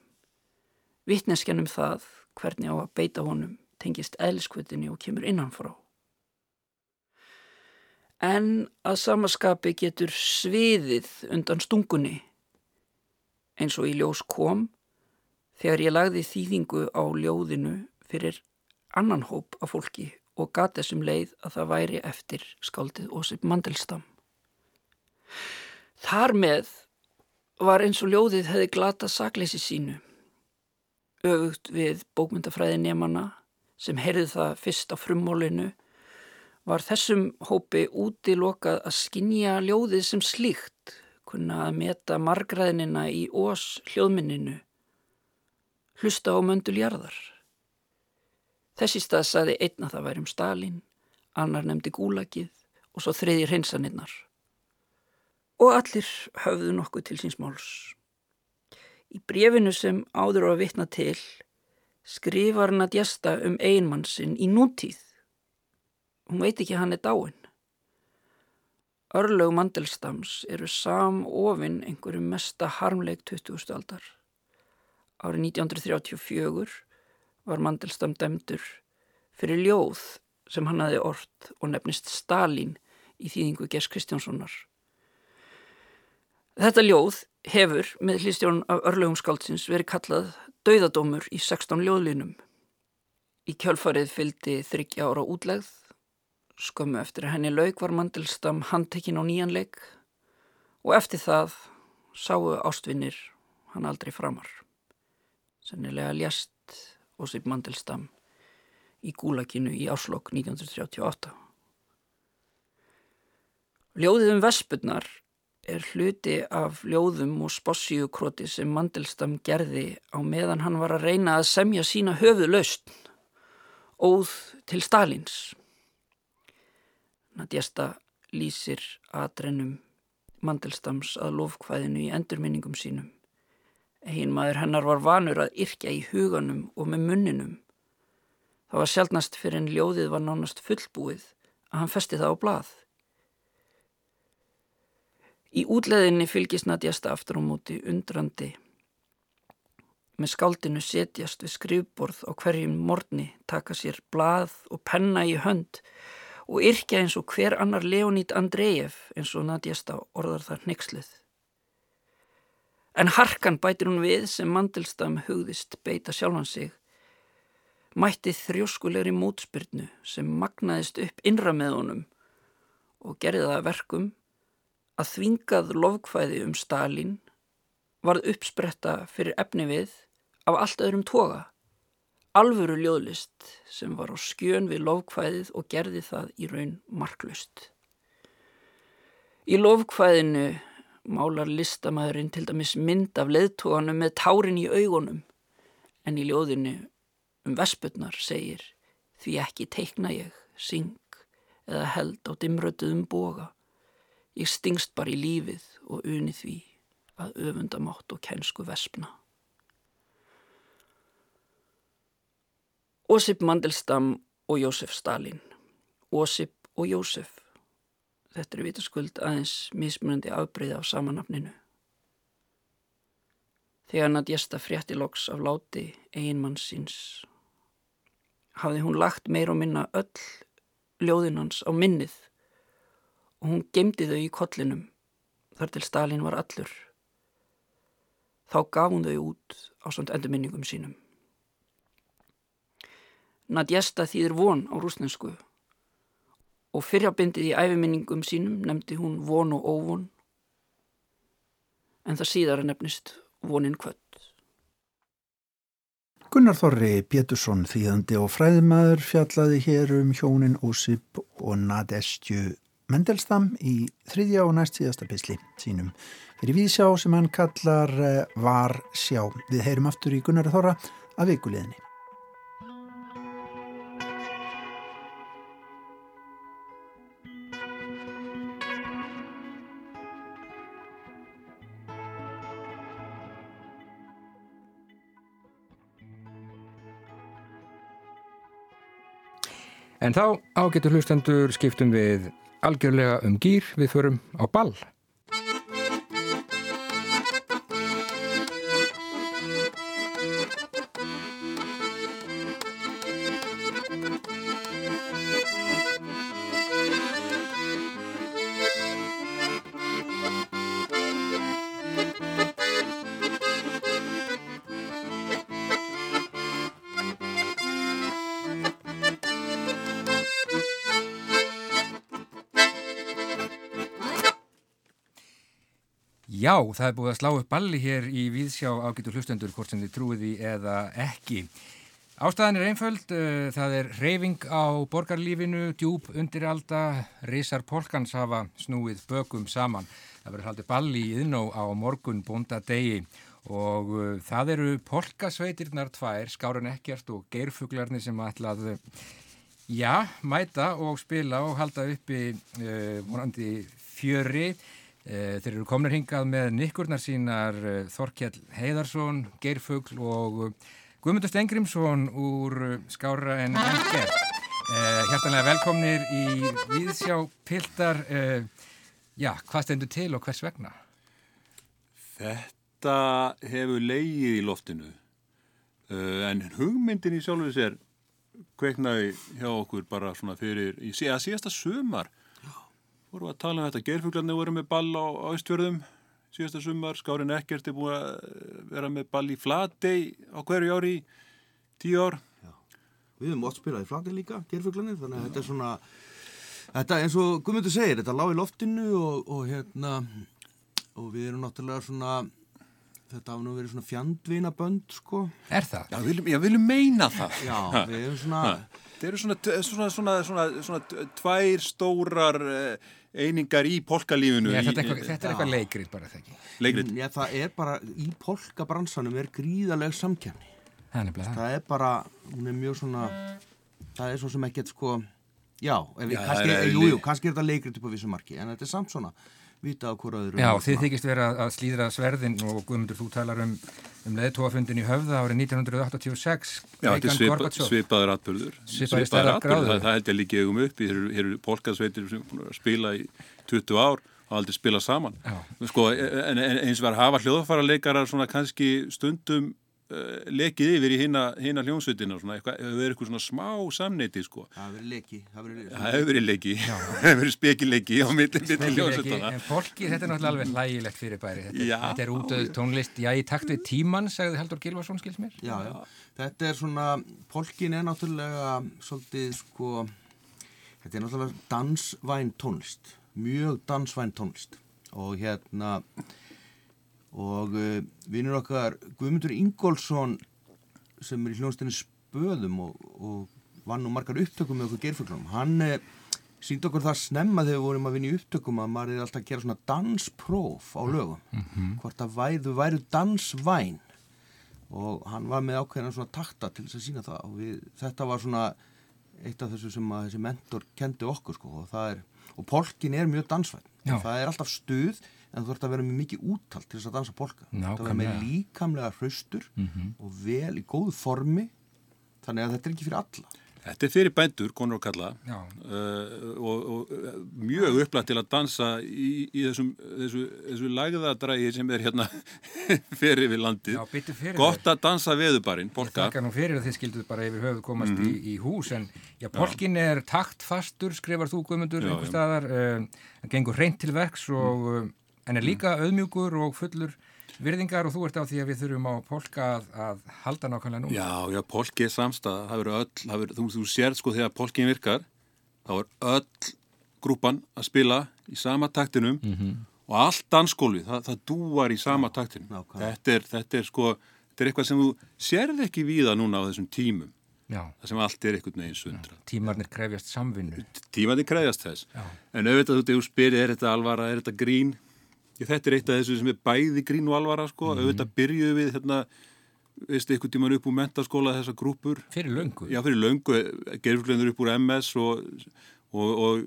Vittneskjanum það, hvernig á að beita honum, tengist eðliskvöldinni og kemur innanfrá. En að samaskapi getur sviðið undan stungunni, eins og í ljós kom, þegar ég lagði þýðingu á ljóðinu fyrir annan hóp af fólki og gati þessum leið að það væri eftir skaldið Ósip Mandelstam. Þar með var eins og ljóðið hefði glata sakleysi sínu. Öfugt við bókmyndafræði nefnana sem heyrði það fyrst á frummólinu var þessum hópi útilokað að skinja ljóðið sem slíkt, kunna að meta margraðinina í ós hljóðminninu, hlusta á mönduljarðar. Þessi stað saði einna það væri um Stalin, annar nefndi gúlagið og svo þriðir hinsaninnar og allir höfðu nokkuð til síns máls. Í brefinu sem áður á að vitna til skrifar hann að jæsta um einmannsinn í nútíð. Hún veit ekki hann er dáin. Örlög Mandelstams eru samofinn einhverju mesta harmleik 20. aldar. Árið 1934 var Mandelstam dæmdur fyrir ljóð sem hann hafi orrt og nefnist Stalin í þýðingu Gers Kristjánssonar. Þetta ljóð hefur með hlýstjórn af örlögum skáldsins verið kallað Dauðadómur í 16 ljóðlinum. Í kjálfarið fylgdi þryggja ára útlegð, skömmu eftir henni laug var Mandelstam handtekinn á nýjanleik og eftir það sáu ástvinnir hann aldrei framar. Sennilega ljast Ósip Mandelstam í gúlakinu í áslokk 1938. Ljóðið um vespurnar er hluti af ljóðum og spossíukroti sem Mandelstam gerði á meðan hann var að reyna að semja sína höfuð laust, óð til Stalins. Nadjesta lýsir aðrennum Mandelstams að lofkvæðinu í endurminningum sínum. Egin maður hennar var vanur að yrkja í huganum og með munninum. Það var sjálfnast fyrir en ljóðið var nánast fullbúið að hann festi það á blað. Í útleðinni fylgis Nadjasta aftur á móti undrandi með skáldinu setjast við skrifborð á hverjum morni, taka sér blað og penna í hönd og yrkja eins og hver annar Leonid Andreev eins og Nadjesta orðar þar nexluð. En harkan bætir hún við sem Mandelstam hugðist beita sjálfan sig, mætti þrjóskulegri mótspyrnu sem magnaðist upp innra með honum og gerði það verkum að þvingað lofkvæði um Stalin varð uppspretta fyrir efni við af allt öðrum toga. Alvöru ljóðlist sem var á skjön við lofkvæðið og gerði það í raun marklust. Í lofkvæðinu málar listamæðurinn til dæmis mynd af leðtóganum með tárin í augunum en í ljóðinu um vespurnar segir því ekki teikna ég, syng eða held á dimrötuðum boga. Ég stingst bara í lífið og uni því að öfundamátt og kænsku vespna. Ósip Mandelstam og Jósef Stalin. Ósip og Jósef. Þetta er vitaskuld aðeins mismunandi afbreyði af samanafninu. Þegar Nadjesta frétti loks af láti eiginmann síns hafði hún lagt meir og minna öll ljóðinans á minnið og hún gemdi þau í kollinum þar til Stalin var allur. Þá gaf hún þau út á samt endurminningum sínum. Nadjesta þýðir von á rúsnensku og fyrjabindið í æfiminningum sínum nefndi hún von og óvon en það síðara nefnist vonin kvöld. Gunnar Þorri Pétursson þýðandi og fræðimæður fjallaði hér um hjónin Ósip og Nadestju Mendelstam í þriðja og næst síðasta pisli sínum fyrir vísjá sem hann kallar eh, Var sjá. Við heyrum aftur í Gunnar Þorra að vikuleginni. En þá ágetur hlustendur skiptum við algjörlega um gýr við förum á ball. Já, það er búið að slá upp balli hér í Víðsjá ágætu hlustendur hvort sem þið trúiði eða ekki. Ástæðan er einföld, uh, það er reyfing á borgarlífinu, djúb undiralda, risar polkans hafa snúið bökum saman. Það verður haldið balli í yðnó á morgun bóndadegi og uh, það eru polkasveitirnar tvær, Skáran Ekkert og Geirfuglarnir sem ætlað, já, mæta og spila og halda uppi uh, vonandi fjöri. Eh, þeir eru komnir hingað með nikkurnar sínar eh, Þorkjell Heiðarsson, Geirfugl og eh, Guðmundur Stengrimsson úr Skára en Enker. Hjartanlega velkomnir í Víðsjá Piltar. Já, hvað stendur til og hvers vegna? Þetta hefur leigið í loftinu en hugmyndin í sjálfu sér kveiknaði hjá okkur bara svona fyrir, í síðasta sömar vorum að tala um þetta, gerfuglarnir voru með ball á Ístfjörðum síðasta sumar, Skárin Ekkert er búin að vera með ball í Flatey á hverju ári í tíu ár Já. Við höfum ótt spilað í Flatey líka, gerfuglarnir þannig að þetta er svona þetta eins og Guðmundur segir, þetta lág í loftinu og, og hérna og við erum náttúrulega svona þetta hafði nú verið svona fjandvinabönd sko. Er það? Já, við viljum, já, við viljum meina það Já, við erum svona Það eru svona, svona, svona, svona, svona tvær stórar eh, einingar í polkalífinu. Já, þetta er eitthvað, þetta er eitthvað leikrið bara það ekki. Leikrið? Já, það er bara, í polkabransanum er gríðaleg samkjæmni. Það er er bara, hún er mjög svona, það er svo sem ekkert sko, já, ef við, Já, kannski, er jú, jú, kannski er þetta leikrið upp á vissu marki, en þetta er samt svona, vita á hvora öðru. Já, þið þykist vera að slíðra sverðin og Guðmundur, þú talar um, um leðtóafundin í höfða árið 1986. Já, þetta er svipa, svipaður atbyrður. Svipaðir stærðargráður. Það, það held ég líka eigum upp. Þeir eru, polkasveitir sem búin að spila í 20 ár og aldrei spila saman. Sko, en, en eins og var að hafa hljóðfara leikarar svona kannski stundum lekið yfir í hina, hina hljómsveitina og svona, eitthvað, hefur verið eitthvað svona smá samneiti sko. Það hefur verið leki. Það hefur verið, Það hefur verið leki, það hefur verið spekileki á milli milli Ekki, hljómsveitana. en fólki, þetta er náttúrulega alveg hlægilegt fyrir bæri þetta, Já. þetta er útöð tónlist, já, í takt við tíman sagði Haldur Gilvarsson, skils mér Já, já. Þetta er svona, polkin er náttúrulega svolítið sko, þetta er náttúrulega dansvæn tónlist, mjög dansvæn tónlist og hérna, og uh, vinnur okkar Guðmundur Ingólfsson sem er í hljónstinni spöðum og, og vann nú margar upptökum með okkur geirfuglunum, hann uh, síndi okkur það snemma þegar við vorum að vinna í upptökum að maður er alltaf að gera svona danspróf á lögum, hvort að væðu væru dansvæn. Og hann var með ákveðina svona takta til þess að sína það. Og við, þetta var svona eitt af þessu sem að þessi mentor kendi okkur sko og það er, og polkin er mjög dansvæn, það er alltaf stuð en þú þarf að vera með mikið úttalt til þess að dansa polka. Þú þarf að vera með líkamlega hraustur og vel í góðu formi. Þannig að þetta er ekki fyrir alla. Þetta er fyrir bændur, konur og kalla Já. uh, og, og uh, mjög upplætt til að dansa í, í þessum, þessu, þessu lagðadrægi sem er hérna fyrir við landið. Já, byttu fyrir Gott að dansa veðubarinn, polka. Þakka nú fyrir að þið skilduð bara yfir höfuð komast í, í hús en já, polkin er taktfastur, skrifar þú Guðmundur Já, einhver já. staðar, uh, hann gengur reynd til verks og uh, en er líka auðmjúkur og fullur virðingar og þú ert á því að við þurfum á polka að, að halda nákvæmlega nú. Já, já, polki er verður öll, það verður, þú, þú sér sko þegar polkin virkar, þá er öll grúpan að spila í sama taktinum og allt dansskólfið, það, það dúar í sama taktinum. nákvæmlega. Þetta er, þetta er sko, þetta er eitthvað sem þú sérð ekki víða núna á þessum tímum, Já, það sem allt er einhvern veginn sundra. tímarnir krefjast samvinnu. Tímandi kræðast þess. Já. En auðvitað þú spyrir, er þetta alvara, er þetta grín? Þetta er eitt af þessu sem er bæði grín og alvara, sko. Auðvitað byrjuðu við, hérna, veistu, einhvern tíman upp úr mentaskóla þessar grúpur. Fyrir löngu. Já, fyrir löngu, gerfuglendur upp úr MS og, og, og,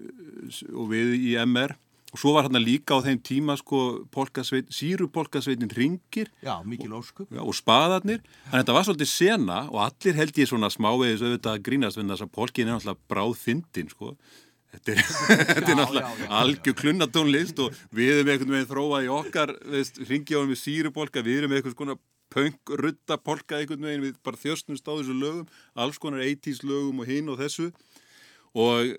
og við í MR. Og svo var hérna líka á þeim tíma, sko, polkasveit, sírupolkasveitin ringir Já, Já, og spaðarnir, að þetta var svolítið sena og allir held ég svona smávegis auðvitað að grínast en þess að polkin er náttúrulega bráð fyndin, sko. Þetta er, þetta er náttúrulega algjör klunnatónlist og við erum einhvern veginn þróað í okkar, á við sírupolka, við erum einhvers konar punk, rutta polka einhvern veginn, við bara þjóstnumst á þessu lögum, alls konar 80s lögum og hinn og þessu. Og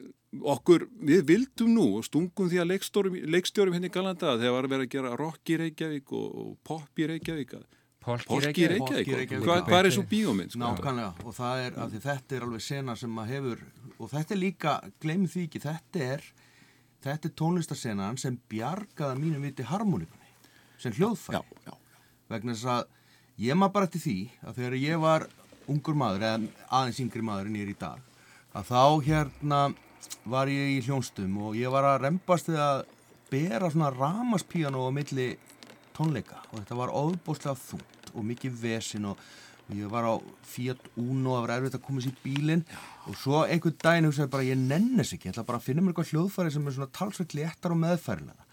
okkur, við vildum nú og stungum því að leikstjórum, leikstjórum henni galanda þegar var að vera að gera rock í Reykjavík og, og pop í Reykjavík að Polki Reykjavík. Hvað, er svo bíómynd? Sko? Nákvæmlega og það er af því þetta er alveg sena sem að hefur og þetta er líka, gleymið því ekki þetta er, þetta er tónlistarsenan sem bjargaða mínum viti harmonikunni sem hljóðfæri Já, já, vegna þess að ég maður bara eftir því að þegar ég var ungur maður eða aðeins yngri maður en ég er í dag að þá hérna var ég í hljónstum og ég var að rempast við að bera svona ramaspíano á milli tónleika og þetta var óbúslega þungt og mikið vesin og, ég var á Fiat Uno það var erfitt að koma sér í bílinn. Og svo einhvern daginn hugsaði bara ég nennes ekki, ég ætla bara að finna mér eitthvað hljóðfæri sem er svona talsveit léttar og meðfærilega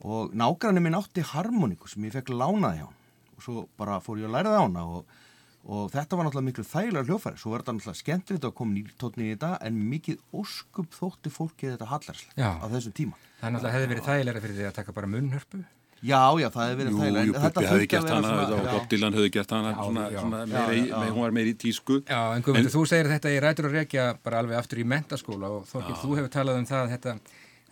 og nágrannin minn átti harmoniku sem ég fekk lánaði hjá hann. Og svo bara fór ég að læra það á hana og, og þetta var náttúrulega miklu þægilega hljóðfæri. Svo var þetta náttúrulega skemmtilegt að koma nýrtótni í þetta en mikið óskup þótti fólkið þetta hallarslega Já. á þessum tíma Já, já, það hefði verið Jú, þægilega jú, þetta Bubbi hefði gert hana svona- og já. Bob Dylan hefði gert hana Já, svona, já. svona Já, meira í, já. með, hún var meira í tísku. Já, en Guðmundur, þú segir þetta í rætur og rekja bara alveg aftur í mentaskóla og Þorkil, þú hefur talað um það að þetta,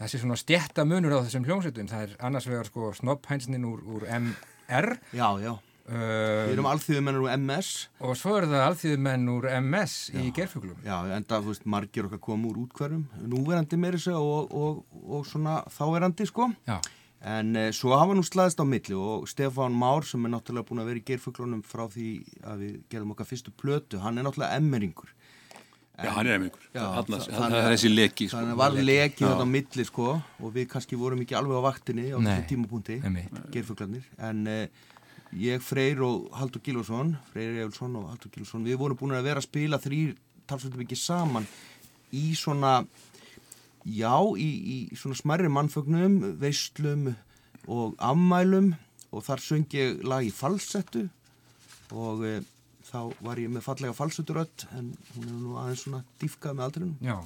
þessi svona stjætta munur á þessum hljómsveitum, það er annars vegar sko snopphænsnin úr, úr MR Já, já, við erum alþjóðumennur úr MS og svo eru það alþýðumenn úr MS í gerfuglum. Já, enda, þú veist, margir okkar koma úr útkverfum núverandi meiri sig og, og, og svona þáverandi, sko. Já, En eh, svo hafa nú slaðist á milli og Stefán Már sem er náttúrulega búin að vera í gerfuglunum frá því að við gerðum okkar fyrstu plötu, hann er náttúrulega emmeringur. Já, hann er þa- það er þessi leki sko. Þannig að var leki þetta á milli sko og við kannski vorum ekki alveg á vaktinni á þessu tímapunkti, Einmitt. gerfuglarnir. En eh, ég, Freyr og Haldur Gilvarsson, Freyr Eilsson og Haldur Gilvarsson, við vorum búin að vera að spila þrýr talsveitum ekki saman í svona, já, í, í svona smerri mannfögnum, veislum og ammælum og þar söng ég lag í falsettu og e, þá var ég með fallega falsetturödd en hún er nú aðeins svona dýfkað með aldrinum. já,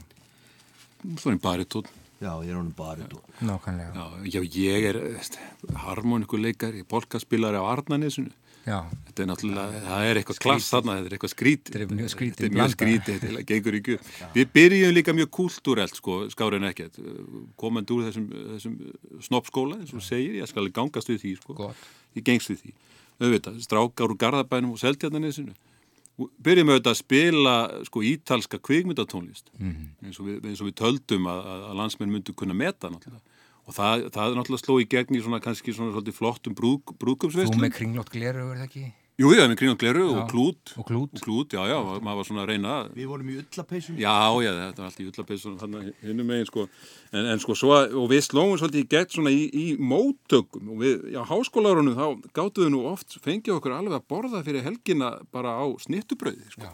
Svo er hann baritón Já, ég er honum bara Nákvæmlega. Já, já, ég er harmonikuleikar, polkaspilari á Arnanesinu. Já. Þetta er náttúrulega, það er eitthvað klass þarna, þetta er eitthvað skrítið. Þetta er mjög skrítið Þetta gengur ekki. Við byrjum líka mjög kultúrelt, sko, skára en ekkert. Komandi úr þessum, þessum snoppskóla, eins og segir, ég skal gangast við því, sko. Gott. Ég gengst við því. Auðvitað, strákar úr Garðabænum og Seltjarnanesinu. Byrjum auðvitað að spila, sko, ítalska kvikmyndatónlist. Mhm. Eins, og við, eins og við töldum að að landsmenn myndu kunna meta, náttúrulega. Og það, það er náttúrulega sló í gegn í svona kannski svona svolítið flottum brúk, Þú brúkumsveislu. með kringlót gleru, er það ekki? Jú, ég hef með kring og gleru og klút. Og klút. Og klút, já, já, maður var svona að reyna. Við vorum í ullapeysun Já, já, þetta var allt í ullapeysun hann hinnum megin, sko. En, en sko, svo, og við slóum svolítið í gegn svona í, í móttökum og við, já, háskólarunum þá gáttuðu nú oft, fengið okkur alveg að borða fyrir helgina bara á snittubrauði, sko. Já,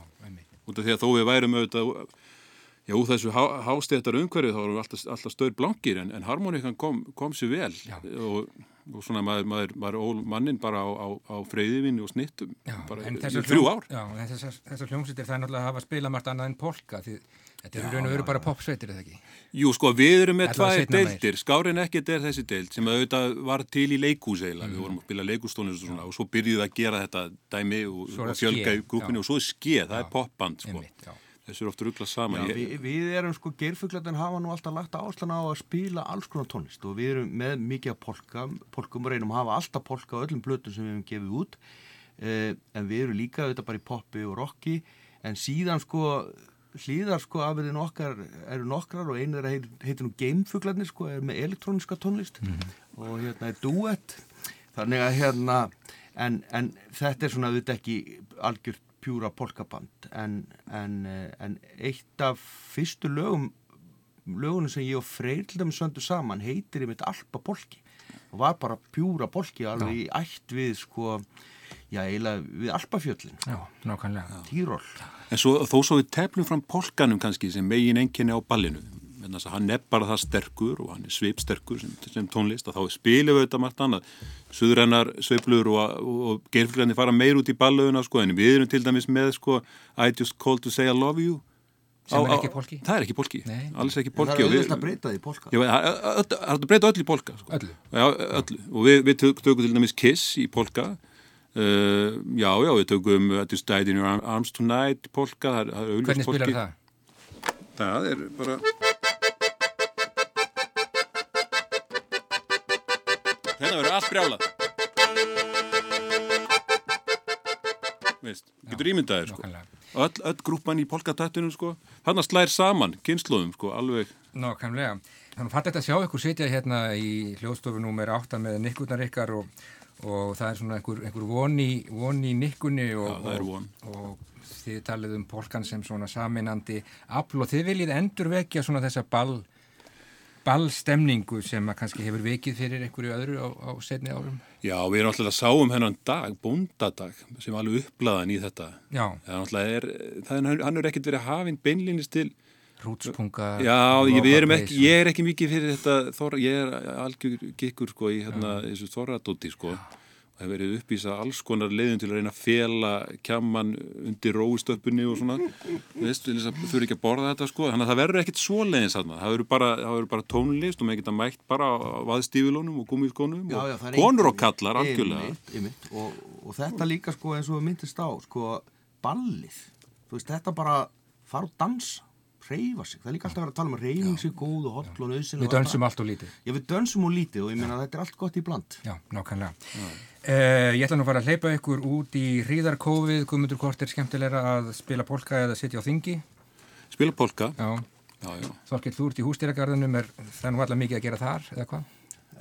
já, úr þessu há, hástéttar umhverfið þá vorum við alltaf, alltaf stöður blankir en, en harmonikan kom, kom sér vel og, og svona maður, maður, maður ól mannin bara á, á, á freyðivinni og snittum Já, bara í þrjú ár. Já, en þessar, þessar hljómsveitir það er náttúrulega að hafa spilað margt annað en polka því þetta er í raun og veru bara popsveitir eða ekki? Jú, sko, við erum með meir. deildir, skárin ekkert er þessi deild sem auðvitað var til í leikús eiginlega, Mhm. við vorum að spila leikústónlist og svona og svo byrjuðu að gera þetta dæmi og, og fjölga í grúpinu já. og svo er skeið, það er popband, sko. Einmitt, já. Þessu er oft rugglað saman. Já, við, við erum sko, geirfuglætin hafa nú alltaf lagt áherslan á að spila alls konar tónlist og við erum með mikið af polka, polkum og reynum að hafa alltaf polka á öllum blötum sem við hefum gefið út. Eh, en við erum líka auðvitað bara í poppi og rocki. En síðan sko hlýðar sko afverðin okkar eru nokkrar og einu er að heitir nú geimfuglarnir sko, er með elektróniska tónlist og hérna er duett þannig að hérna en, en þetta er svona auðvitað ekki algjört pjúra polkaband en, en, eh, en eitt af fyrstu lögum lögunum sem ég og Freyr til dæmis söndu saman heitir ég mitt Alpa polki og var bara pjúra polki alveg í ætt við sko já eiginlega við Alpafjöllin. Já, nákvæmlega. Týról En svo, þó svo við teflum fram polkanum kannski sem megin enginni á ballinu en þess að hann er bara það sterkur og hann er svipsterkur sem, sem tónlist að þá spilum við þetta margt annað suðrennar sveiflur og, og, og gerfgræni fara meir út í ballöðuna sko en við erum til dæmis með sko I just called to say I love you Sem er ekki polki? Það er ekki polki, Nei. alls ekki en það er og við- auðvitað að breyta því Já, það er að breyta öllu í polka sko. Öllu? Já, öllu og við, við tök, tökum til dæmis Kiss í polka uh, Já, já, við tökum I just died in your arms tonight í polka það er, er augljóst Hvernig spilar það? Það er bara Þetta verður allt brjálað Veist, getur ímyndaðir sko. Öll, öll grúpan í polkatattunum sko Þarna slær saman, kynnslóðum sko Alveg, Nákvæmlega. Þannig fannst þetta að sjá ykkur sitja hérna í hljóðstofu númer 8 með nikkurnar ykkar og, og það er svona einhver, einhver von, í, von í nikkunni og, Já, er og- von. og þið talið um polkan sem svona saminandi afl og þið viljið endur vekja svona þessa ball ballstemningu sem að kannski hefur vikið fyrir einhverju öðru á, á setni árum. já, við erum alltaf að sáum hennan dag, bóndadag sem er alveg uppblaðan í þetta. Já, Það er er, það er, hann er ekkert verið hafinn beinlýnist til rútspunga. Já, ég, ekki, ég er ekki mikið fyrir þetta þor, ég er algjör gikkur sko í hérna, þessu þorradóti sko og hefur verið uppvísa alls konar leiðin til að reyna að fela kjamman undir róistöppunni og svona. Veist, að þurfi ekki að borða þetta sko. Þannig að það verður ekkit svo leiðins þarna. Það verður bara, það verður bara tónlist og maður geta mætt bara á vaðstífilónum og gúmiskónum Já, já, og það er konur og kallar algjörlega. Einmitt, einmitt. Og, og þetta líka sko eins og við myndist á sko ballið. Þú veist þetta bara fara og dansa reyfa sig, það er líka alltaf að vera að tala um að reyfing sig góð og hotl og nöðsinn Við dönsum allt og lítið. Já, við dönsum og lítið og ég meina að þetta er allt gott í bland. Já, nákvæmlega. Uh, ég ætla nú að fara að hleypa ykkur út í hríðarkófið, Guðmundur hvort er skemmtilegra að spila polka eða sitja á þingi. spila polka, Já, já, já Þorkill, þú ert í hústýragarðinum, er það nú allar mikið að gera þar, eða hvað?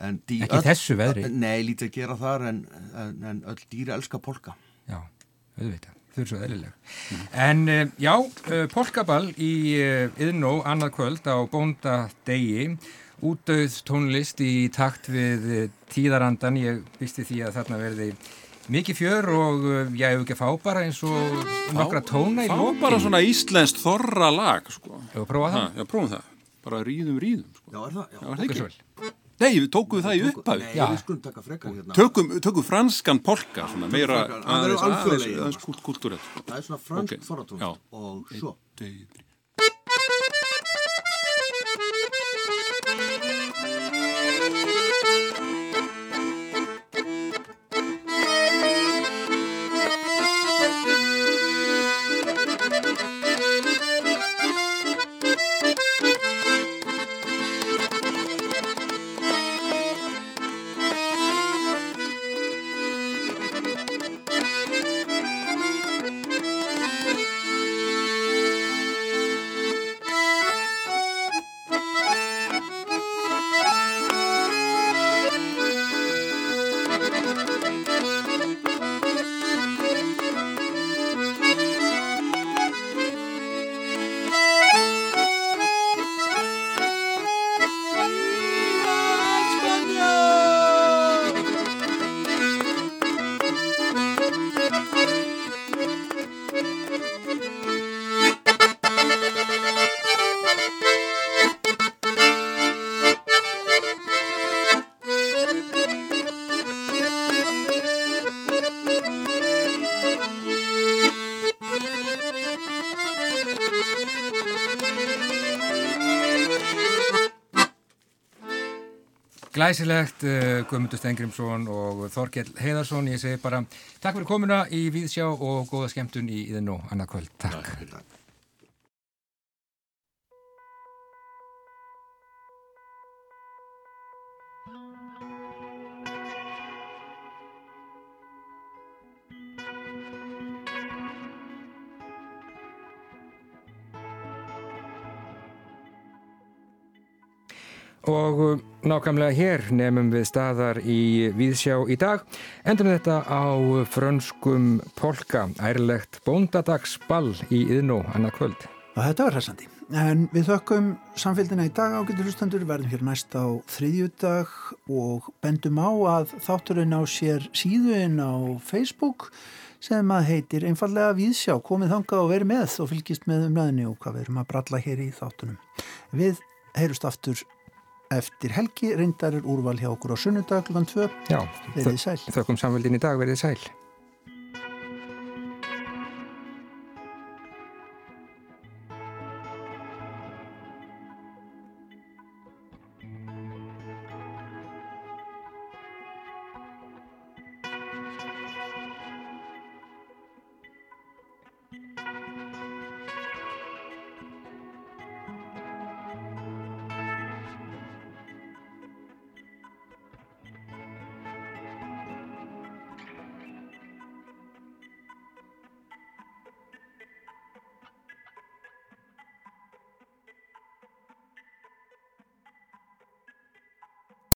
Ekki í þessu veðri. Nei, lítið að gera þar en, en, en öll dýra elska polka Já, auðvitað, þau eru svo eðlileg. En uh, já, uh, polkaball í uh, Yðnó annað kvöld á bóndadegi, útdauð tónlist í takt við uh, tíðarandan, ég býsti því að þarna verði mikið fjör og ég hef ekki að fá bara eins og nokkra tóna í Fá lokin. bara svona íslenskt þorra lag sko Hefur að prófa ha, það? Já, prófum það, bara ríðum ríðum sko. Já, er það? Já, Já, er það ekki? svo vel. Nei, við tókum það í upphafi Nei, Já. við skulum taka frekar hérna tökum, tökum franskan polka svona meira verður aðeins- alþjóðlegir. aðeins- aðeins kult- kultúrelt sko. Það er svona fransk Ok, okay. þorratónst já. og svo Glæsilegt, uh, Guðmundur Stengrimsson og Þorkell Heiðarsson. Ég segi bara takk fyrir komuna í Víðsjá og góða skemmtun í Íðin og annað kvöld. Takk. takk. Og uh, nákvæmlega hér nefnum við staðar í Víðsjá í dag. Endur þetta á frönskum polka, ærlegt bóndadagsball í Yðnó annað kvöld. Og þetta var hressandi. En við þökkum samfélgina í dag ágættur hlustandur, verðum hér næst á þriðjudag og bendum á að þátturinn á sér síðuinn á Facebook sem að heitir einfallega Víðsjá, komið þangað og verið með og fylgist með umræðinu og hvað við erum að bralla hér í þáttunum. Við heyrust aftur eftir helgi reyndar er úrval hjá okkur á sunnudag klukkan 2 Já, verið sæl. Þökkum samveldin í dag, verið sæl